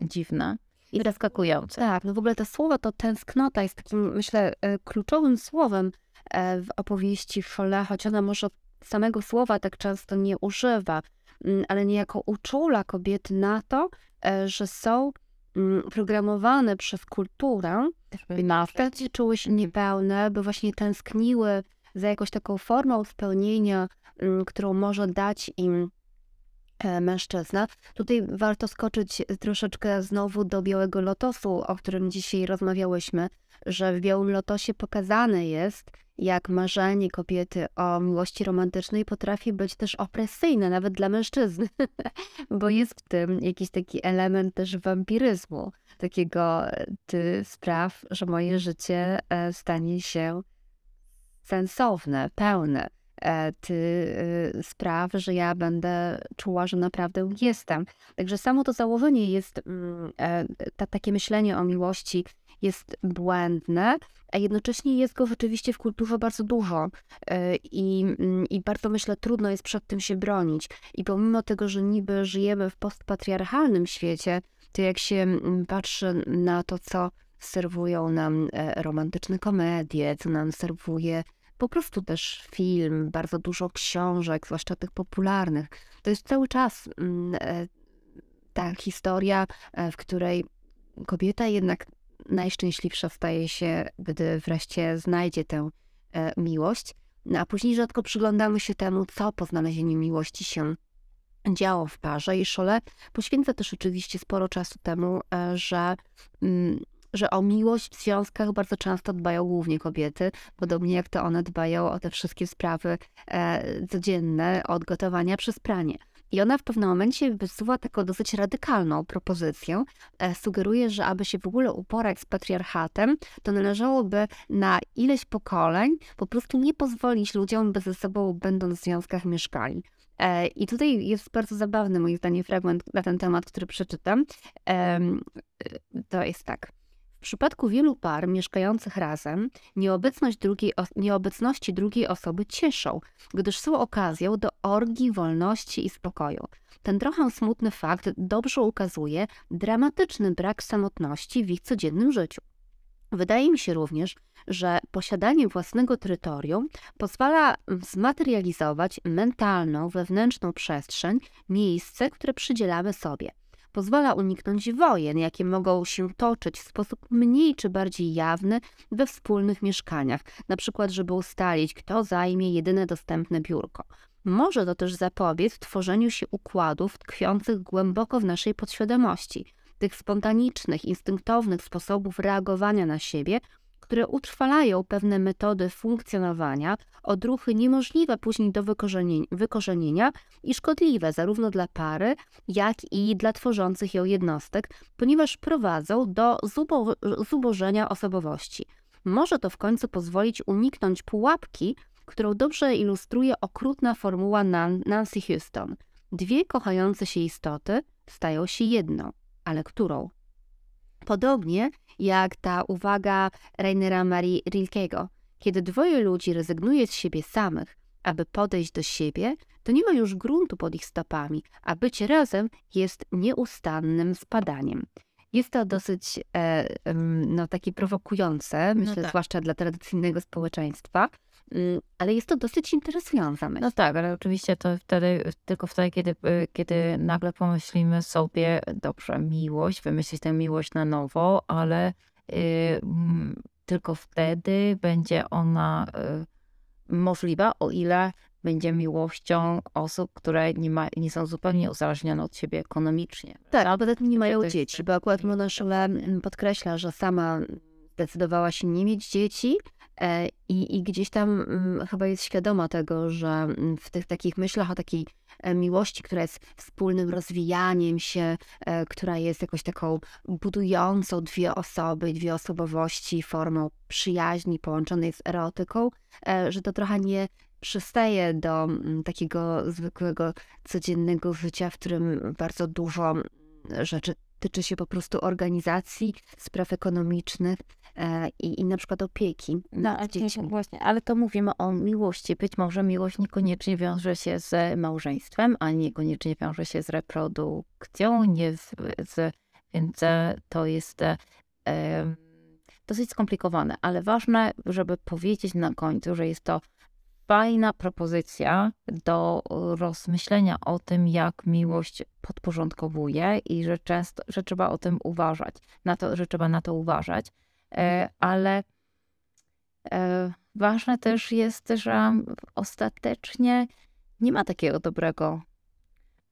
dziwne i zaskakujące. Tak, no w ogóle to słowo, to tęsknota jest takim, myślę, e, kluczowym słowem e, w opowieści Folle, choć ona może samego słowa tak często nie używa, mm, ale niejako uczula kobiety na to, e, że są mm, programowane przez kulturę, by wtedy czuły się niepełne, by właśnie tęskniły za jakąś taką formą spełnienia, mm, którą może dać im mężczyzna. Tutaj warto skoczyć troszeczkę znowu do Białego Lotosu, o którym dzisiaj rozmawiałyśmy, że w Białym Lotosie pokazane jest, jak marzenie kobiety o miłości romantycznej potrafi być też opresyjne, nawet dla mężczyzn, bo jest w tym jakiś taki element też wampiryzmu, takiego ty spraw, że moje życie e, stanie się sensowne, pełne. E, ty y, spraw, że ja będę czuła, że naprawdę jestem. Także samo to założenie jest, mm, e, ta, takie myślenie o miłości jest błędne, a jednocześnie jest go rzeczywiście w kulturze bardzo dużo e, i, mm, i bardzo myślę trudno jest przed tym się bronić. I pomimo tego, że niby żyjemy w postpatriarchalnym świecie, to jak się mm, patrzy na to, co serwują nam romantyczne komedie, co nam serwuje po prostu też film, bardzo dużo książek, zwłaszcza tych popularnych. To jest cały czas mm, e, ta historia, e, w której kobieta jednak najszczęśliwsza staje się, gdy wreszcie znajdzie tę e, miłość, no, a później rzadko przyglądamy się temu, co po znalezieniu miłości się działo w parze. I Szole poświęca też oczywiście sporo czasu temu, że mm, że o miłość w związkach bardzo często dbają głównie kobiety, podobnie jak to one dbają o te wszystkie sprawy e, codzienne, od gotowania przez pranie. I ona w pewnym momencie wysuwa taką dosyć radykalną propozycję. E, sugeruje, że aby się w ogóle uporać z patriarchatem, to należałoby na ileś pokoleń po prostu nie pozwolić ludziom, by ze sobą będąc w związkach mieszkali. E, I tutaj jest bardzo zabawny, moim zdaniem, fragment na ten temat, który przeczytam. E, to jest tak. W przypadku wielu par mieszkających razem, nieobecność drugiej, nieobecności drugiej osoby cieszą, gdyż są okazją do orgii, wolności i spokoju. Ten trochę smutny fakt dobrze ukazuje dramatyczny brak samotności w ich codziennym życiu. Wydaje mi się również, że posiadanie własnego terytorium pozwala zmaterializować mentalną, wewnętrzną przestrzeń, miejsce, które przydzielamy sobie – pozwala uniknąć wojen, jakie mogą się toczyć w sposób mniej czy bardziej jawny we wspólnych mieszkaniach, na przykład żeby ustalić, kto zajmie jedyne dostępne biurko. Może to też zapobiec tworzeniu się układów tkwiących głęboko w naszej podświadomości, tych spontanicznych, instynktownych sposobów reagowania na siebie, które utrwalają pewne metody funkcjonowania, odruchy niemożliwe później do wykorzenienia i szkodliwe zarówno dla pary, jak i dla tworzących ją jednostek, ponieważ prowadzą do zubo zubożenia osobowości. Może to w końcu pozwolić uniknąć pułapki, którą dobrze ilustruje okrutna formuła Nancy Houston. Dwie kochające się istoty stają się jedną. ale którą? Podobnie jak ta uwaga Rainera Marii Rilkego. Kiedy dwoje ludzi rezygnuje z siebie samych, aby podejść do siebie, to nie ma już gruntu pod ich stopami, a bycie razem jest nieustannym spadaniem. Jest to dosyć e, no, takie prowokujące, no myślę, tak. zwłaszcza dla tradycyjnego społeczeństwa, ale jest to dosyć interesująca myśl. No tak, ale oczywiście to wtedy, tylko wtedy, kiedy, y, kiedy nagle pomyślimy sobie, dobrze, miłość, wymyślić tę miłość na nowo, ale y, tylko wtedy będzie ona y, możliwa, o ile będzie miłością osób, które nie, ma, nie są zupełnie uzależnione od siebie ekonomicznie. Tak, ale poza tym nie mają dzieci, bo akurat Mona Szule podkreśla, że sama zdecydowała się nie mieć dzieci e, i, i gdzieś tam mm, chyba jest świadoma tego, że mm, w tych takich myślach o takiej e, miłości, która jest wspólnym rozwijaniem się, e, która jest jakoś taką budującą dwie osoby, dwie osobowości formą przyjaźni połączonej z erotyką, że to trochę nie przystaje do mm, takiego zwykłego, codziennego życia, w którym bardzo dużo rzeczy tyczy się po prostu organizacji, spraw ekonomicznych. e, i, i na przykład opieki no, dziećmi. Właśnie, ale to mówimy o miłości. Być może miłość niekoniecznie wiąże się z małżeństwem, a niekoniecznie wiąże się z reprodukcją, nie z, z więc e, to jest e, dosyć skomplikowane, ale ważne, żeby powiedzieć na końcu, że jest to fajna propozycja do rozmyślenia o tym, jak miłość podporządkowuje i że często, że trzeba o tym uważać, na to, że trzeba na to uważać, e, ale e, ważne też jest, że ostatecznie nie ma takiego dobrego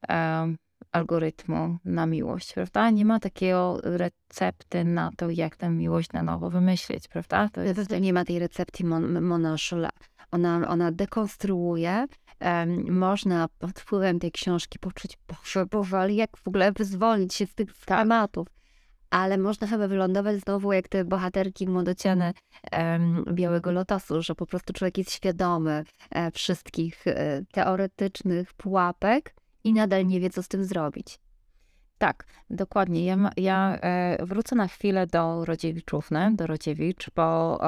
e, algorytmu na miłość, prawda? Nie ma takiego recepty na to, jak tę miłość na nowo wymyślić, prawda? To jest... Nie ma tej recepty mon, Mona Ona, ona dekonstruuje. Um, można pod wpływem tej książki poczuć, Boże, powoli, jak w ogóle wyzwolić się z tych tematów. Ale można chyba wylądować znowu jak te bohaterki młodociane um, Białego Lotosu, że po prostu człowiek jest świadomy e, wszystkich e, teoretycznych pułapek, i nadal nie wie, co z tym zrobić. Tak, dokładnie. Ja, ja e, wrócę na chwilę do Rodziewiczówny, do Rodziewicz, bo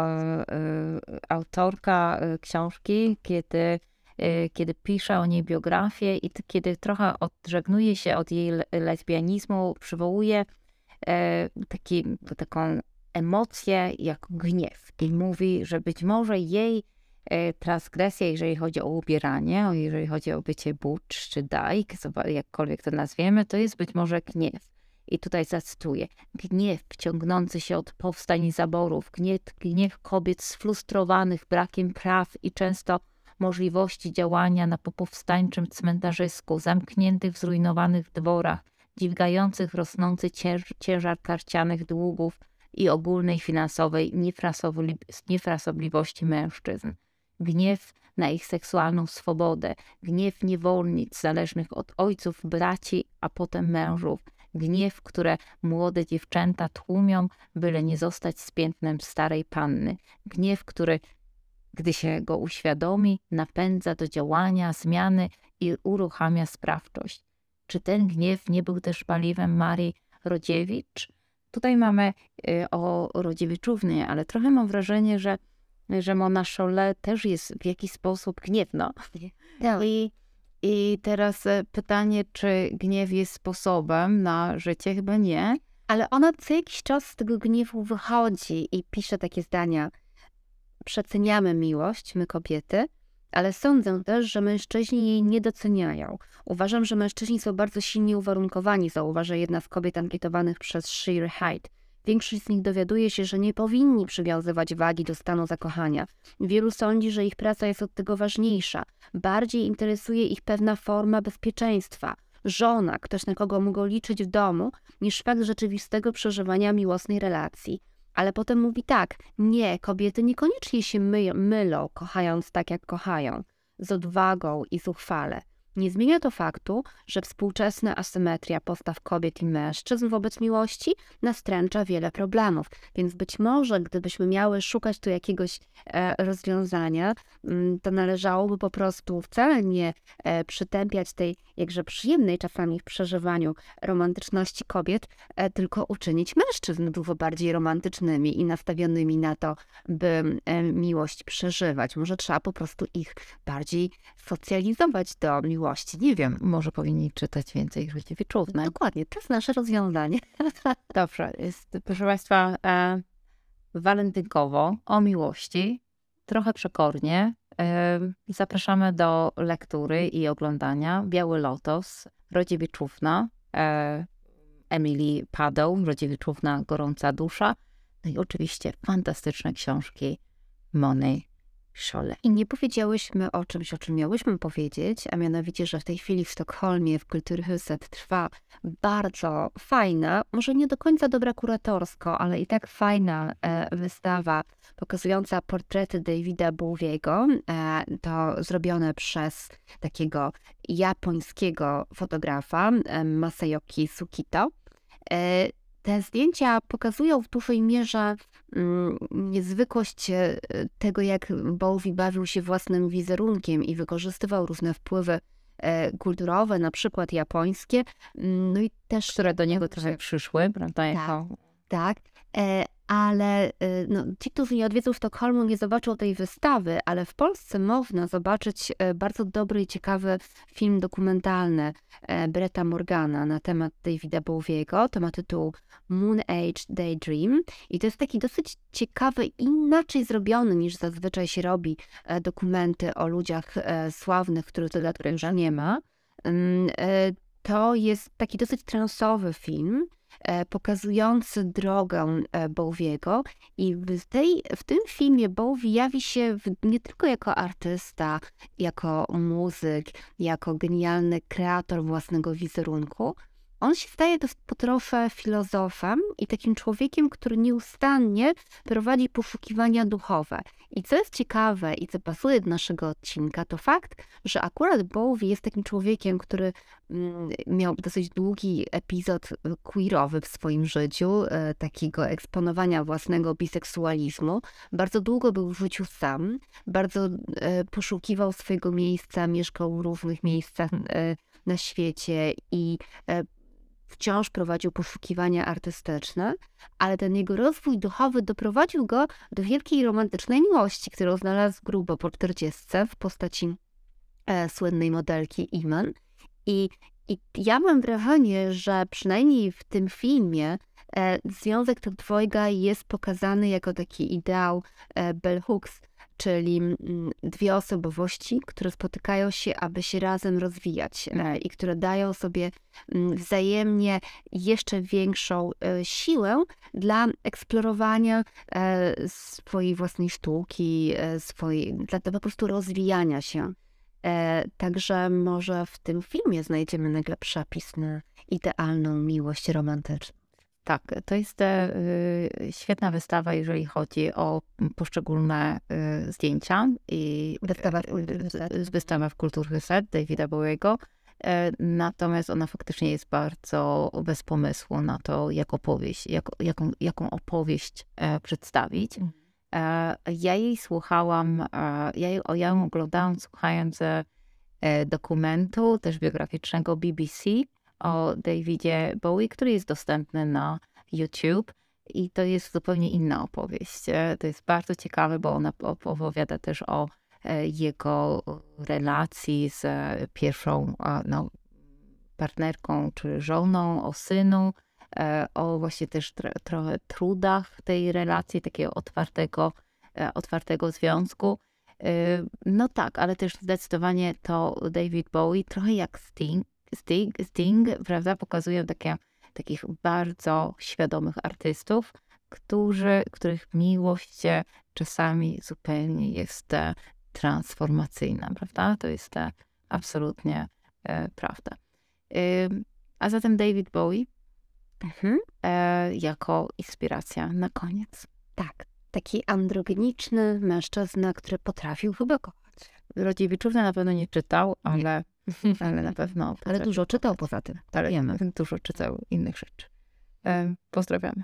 autorka książki, kiedy, kiedy pisze o niej biografię i kiedy trochę odżegnuje się od jej lesbianizmu, przywołuje taki, taką emocję jak gniew i mówi, że być może jej E, transgresja, jeżeli chodzi o ubieranie, jeżeli chodzi o bycie butch czy dajk, jakkolwiek to nazwiemy, to jest być może gniew. I tutaj zacytuję. Gniew ciągnący się od powstań i zaborów, gniew, gniew kobiet sfrustrowanych brakiem praw i często możliwości działania na popowstańczym cmentarzysku, zamkniętych w zrujnowanych dworach, dźwigających rosnący ciężar karcianych długów i ogólnej finansowej niefrasobliwości mężczyzn. Gniew na ich seksualną swobodę, gniew niewolnic zależnych od ojców, braci, a potem mężów, gniew, które młode dziewczęta tłumią, byle nie zostać z piętnem starej panny, gniew, który, gdy się go uświadomi, napędza do działania, zmiany i uruchamia sprawczość. Czy ten gniew nie był też paliwem Marii Rodziewicz? Tutaj mamy y, o Rodziewiczównie, ale trochę mam wrażenie, że że Mona Chole też jest w jakiś sposób gniewna. Tak. I, I teraz e, pytanie, czy gniew jest sposobem na życie? Chyba nie. Ale ona co jakiś czas z tego gniewu wychodzi i pisze takie zdania. Przeceniamy miłość, my kobiety, ale sądzę też, że mężczyźni jej nie doceniają. Uważam, że mężczyźni są bardzo silnie uwarunkowani, zauważa jedna z kobiet ankietowanych przez Sheer Height. Większość z nich dowiaduje się, że nie powinni przywiązywać wagi do stanu zakochania. Wielu sądzi, że ich praca jest od tego ważniejsza. Bardziej interesuje ich pewna forma bezpieczeństwa. Żona, ktoś na kogo mogą liczyć w domu, niż fakt rzeczywistego przeżywania miłosnej relacji. Ale potem mówi tak, nie, kobiety niekoniecznie się my mylą, kochając tak, jak kochają, z odwagą i zuchwale. Nie zmienia to faktu, że współczesna asymetria postaw kobiet i mężczyzn wobec miłości nastręcza wiele problemów. Więc być może, gdybyśmy miały szukać tu jakiegoś e, rozwiązania, mm, to należałoby po prostu wcale nie e, przytępiać tej jakże przyjemnej czasami w przeżywaniu romantyczności kobiet, e, tylko uczynić mężczyzn dużo bardziej romantycznymi i nastawionymi na to, by miłość przeżywać. Może trzeba po prostu ich bardziej socjalizować do miłości. Nie wiem, może powinni czytać więcej życie wieczówne. Dokładnie, to jest nasze rozwiązanie. Dobrze, jest, proszę Państwa, e, walentynkowo o miłości, trochę przekornie. E, zapraszamy do lektury i oglądania. Biały Lotos, Rodziewiczówna, e, Emily Padeł, Rodziewiczówna, Gorąca Dusza. No i oczywiście fantastyczne książki Mony I nie powiedziałyśmy o czymś, o czym miałyśmy powiedzieć, a mianowicie, że w tej chwili w Sztokholmie, w Kulturhuset trwa bardzo fajna, może nie do końca dobra kuratorsko, ale i tak fajna e, wystawa pokazująca portrety Davida Bowiego. E, to zrobione przez takiego japońskiego fotografa e, Masayoki Sukito. E, te zdjęcia pokazują w dużej mierze mm, niezwykłość e, tego, jak Bowie bawił się własnym wizerunkiem i wykorzystywał różne wpływy e, kulturowe, na przykład japońskie, mm, no i też... Które do niego trochę przyszły, prawda? Tak, tak. Ale y, no, ci, którzy nie odwiedzą Sztokholmu, nie zobaczą tej wystawy, ale w Polsce można zobaczyć e, bardzo dobry i ciekawy film dokumentalny e, Bretta Morgana na temat Davida Bowiego. To ma tytuł Moon Age Daydream i to jest taki dosyć ciekawy, inaczej zrobiony niż zazwyczaj się robi dokumenty o ludziach sławnych, których lat już nie ma. Mm, to jest taki dosyć transowy film, pokazujący drogę e, Bowiego. I w, tej, w tym filmie Bowie jawi się nie tylko jako artysta, jako muzyk, jako genialny kreator własnego wizerunku, on się staje po trochę filozofem i takim człowiekiem, który nieustannie prowadzi poszukiwania duchowe. I co jest ciekawe i co pasuje do naszego odcinka, to fakt, że akurat Bowie jest takim człowiekiem, który mm, miał dosyć długi epizod queerowy w swoim życiu, e, takiego eksponowania własnego biseksualizmu. Bardzo długo był w życiu sam, bardzo e, poszukiwał swojego miejsca, mieszkał w różnych miejscach e, na świecie i wciąż prowadził poszukiwania artystyczne, ale ten jego rozwój duchowy doprowadził go do wielkiej romantycznej miłości, którą znalazł grubo po 40 w postaci e, słynnej modelki Iman. I, I ja mam wrażenie, że przynajmniej w tym filmie e, związek tych dwojga jest pokazany jako taki ideał e, Bell Hooks, czyli mm, dwie osobowości, które spotykają się, aby się razem rozwijać e, i które dają sobie mm, wzajemnie jeszcze większą e, siłę dla eksplorowania e, swojej własnej sztuki, swojej, dla po prostu rozwijania się. Także może w tym filmie znajdziemy nagle przepis na idealną miłość romantyczną. Tak, to jest e, y, świetna wystawa, jeżeli chodzi o poszczególne y, zdjęcia. I wystawa, y, wystawa w Kulturhuset Davida Bowiego. E, natomiast ona faktycznie jest bardzo bez pomysłu na to, jak opowieść, jak, jaką, jaką opowieść e, przedstawić. Mhm. Ja jej słuchałam, ja, ją, ja ją oglądałam słuchając dokumentu, też biograficznego BBC, o Davidzie Bowie, który jest dostępny na YouTube. I to jest zupełnie inna opowieść. E, to jest bardzo ciekawe, bo ona opowiada też o e, jego relacji z e, pierwszą no, partnerką czy żoną, o synu, o właśnie też trochę trudach tej relacji, takiego otwartego, otwartego związku. No tak, ale też zdecydowanie to David Bowie, trochę jak Sting, Sting, Sting prawda, pokazują takie, takich bardzo świadomych artystów, którzy, których miłość czasami zupełnie jest e, transformacyjna, prawda? To jest e, absolutnie e, prawda. A zatem David Bowie mhm. jako inspiracja na koniec. Tak, taki androgeniczny mężczyzna, który potrafił chyba kochać. Rodziewiczówny na pewno nie czytał, ale, ale na pewno... Ale dużo czytał poza tym. Ale wiemy. dużo czytał innych rzeczy. Pozdrawiamy.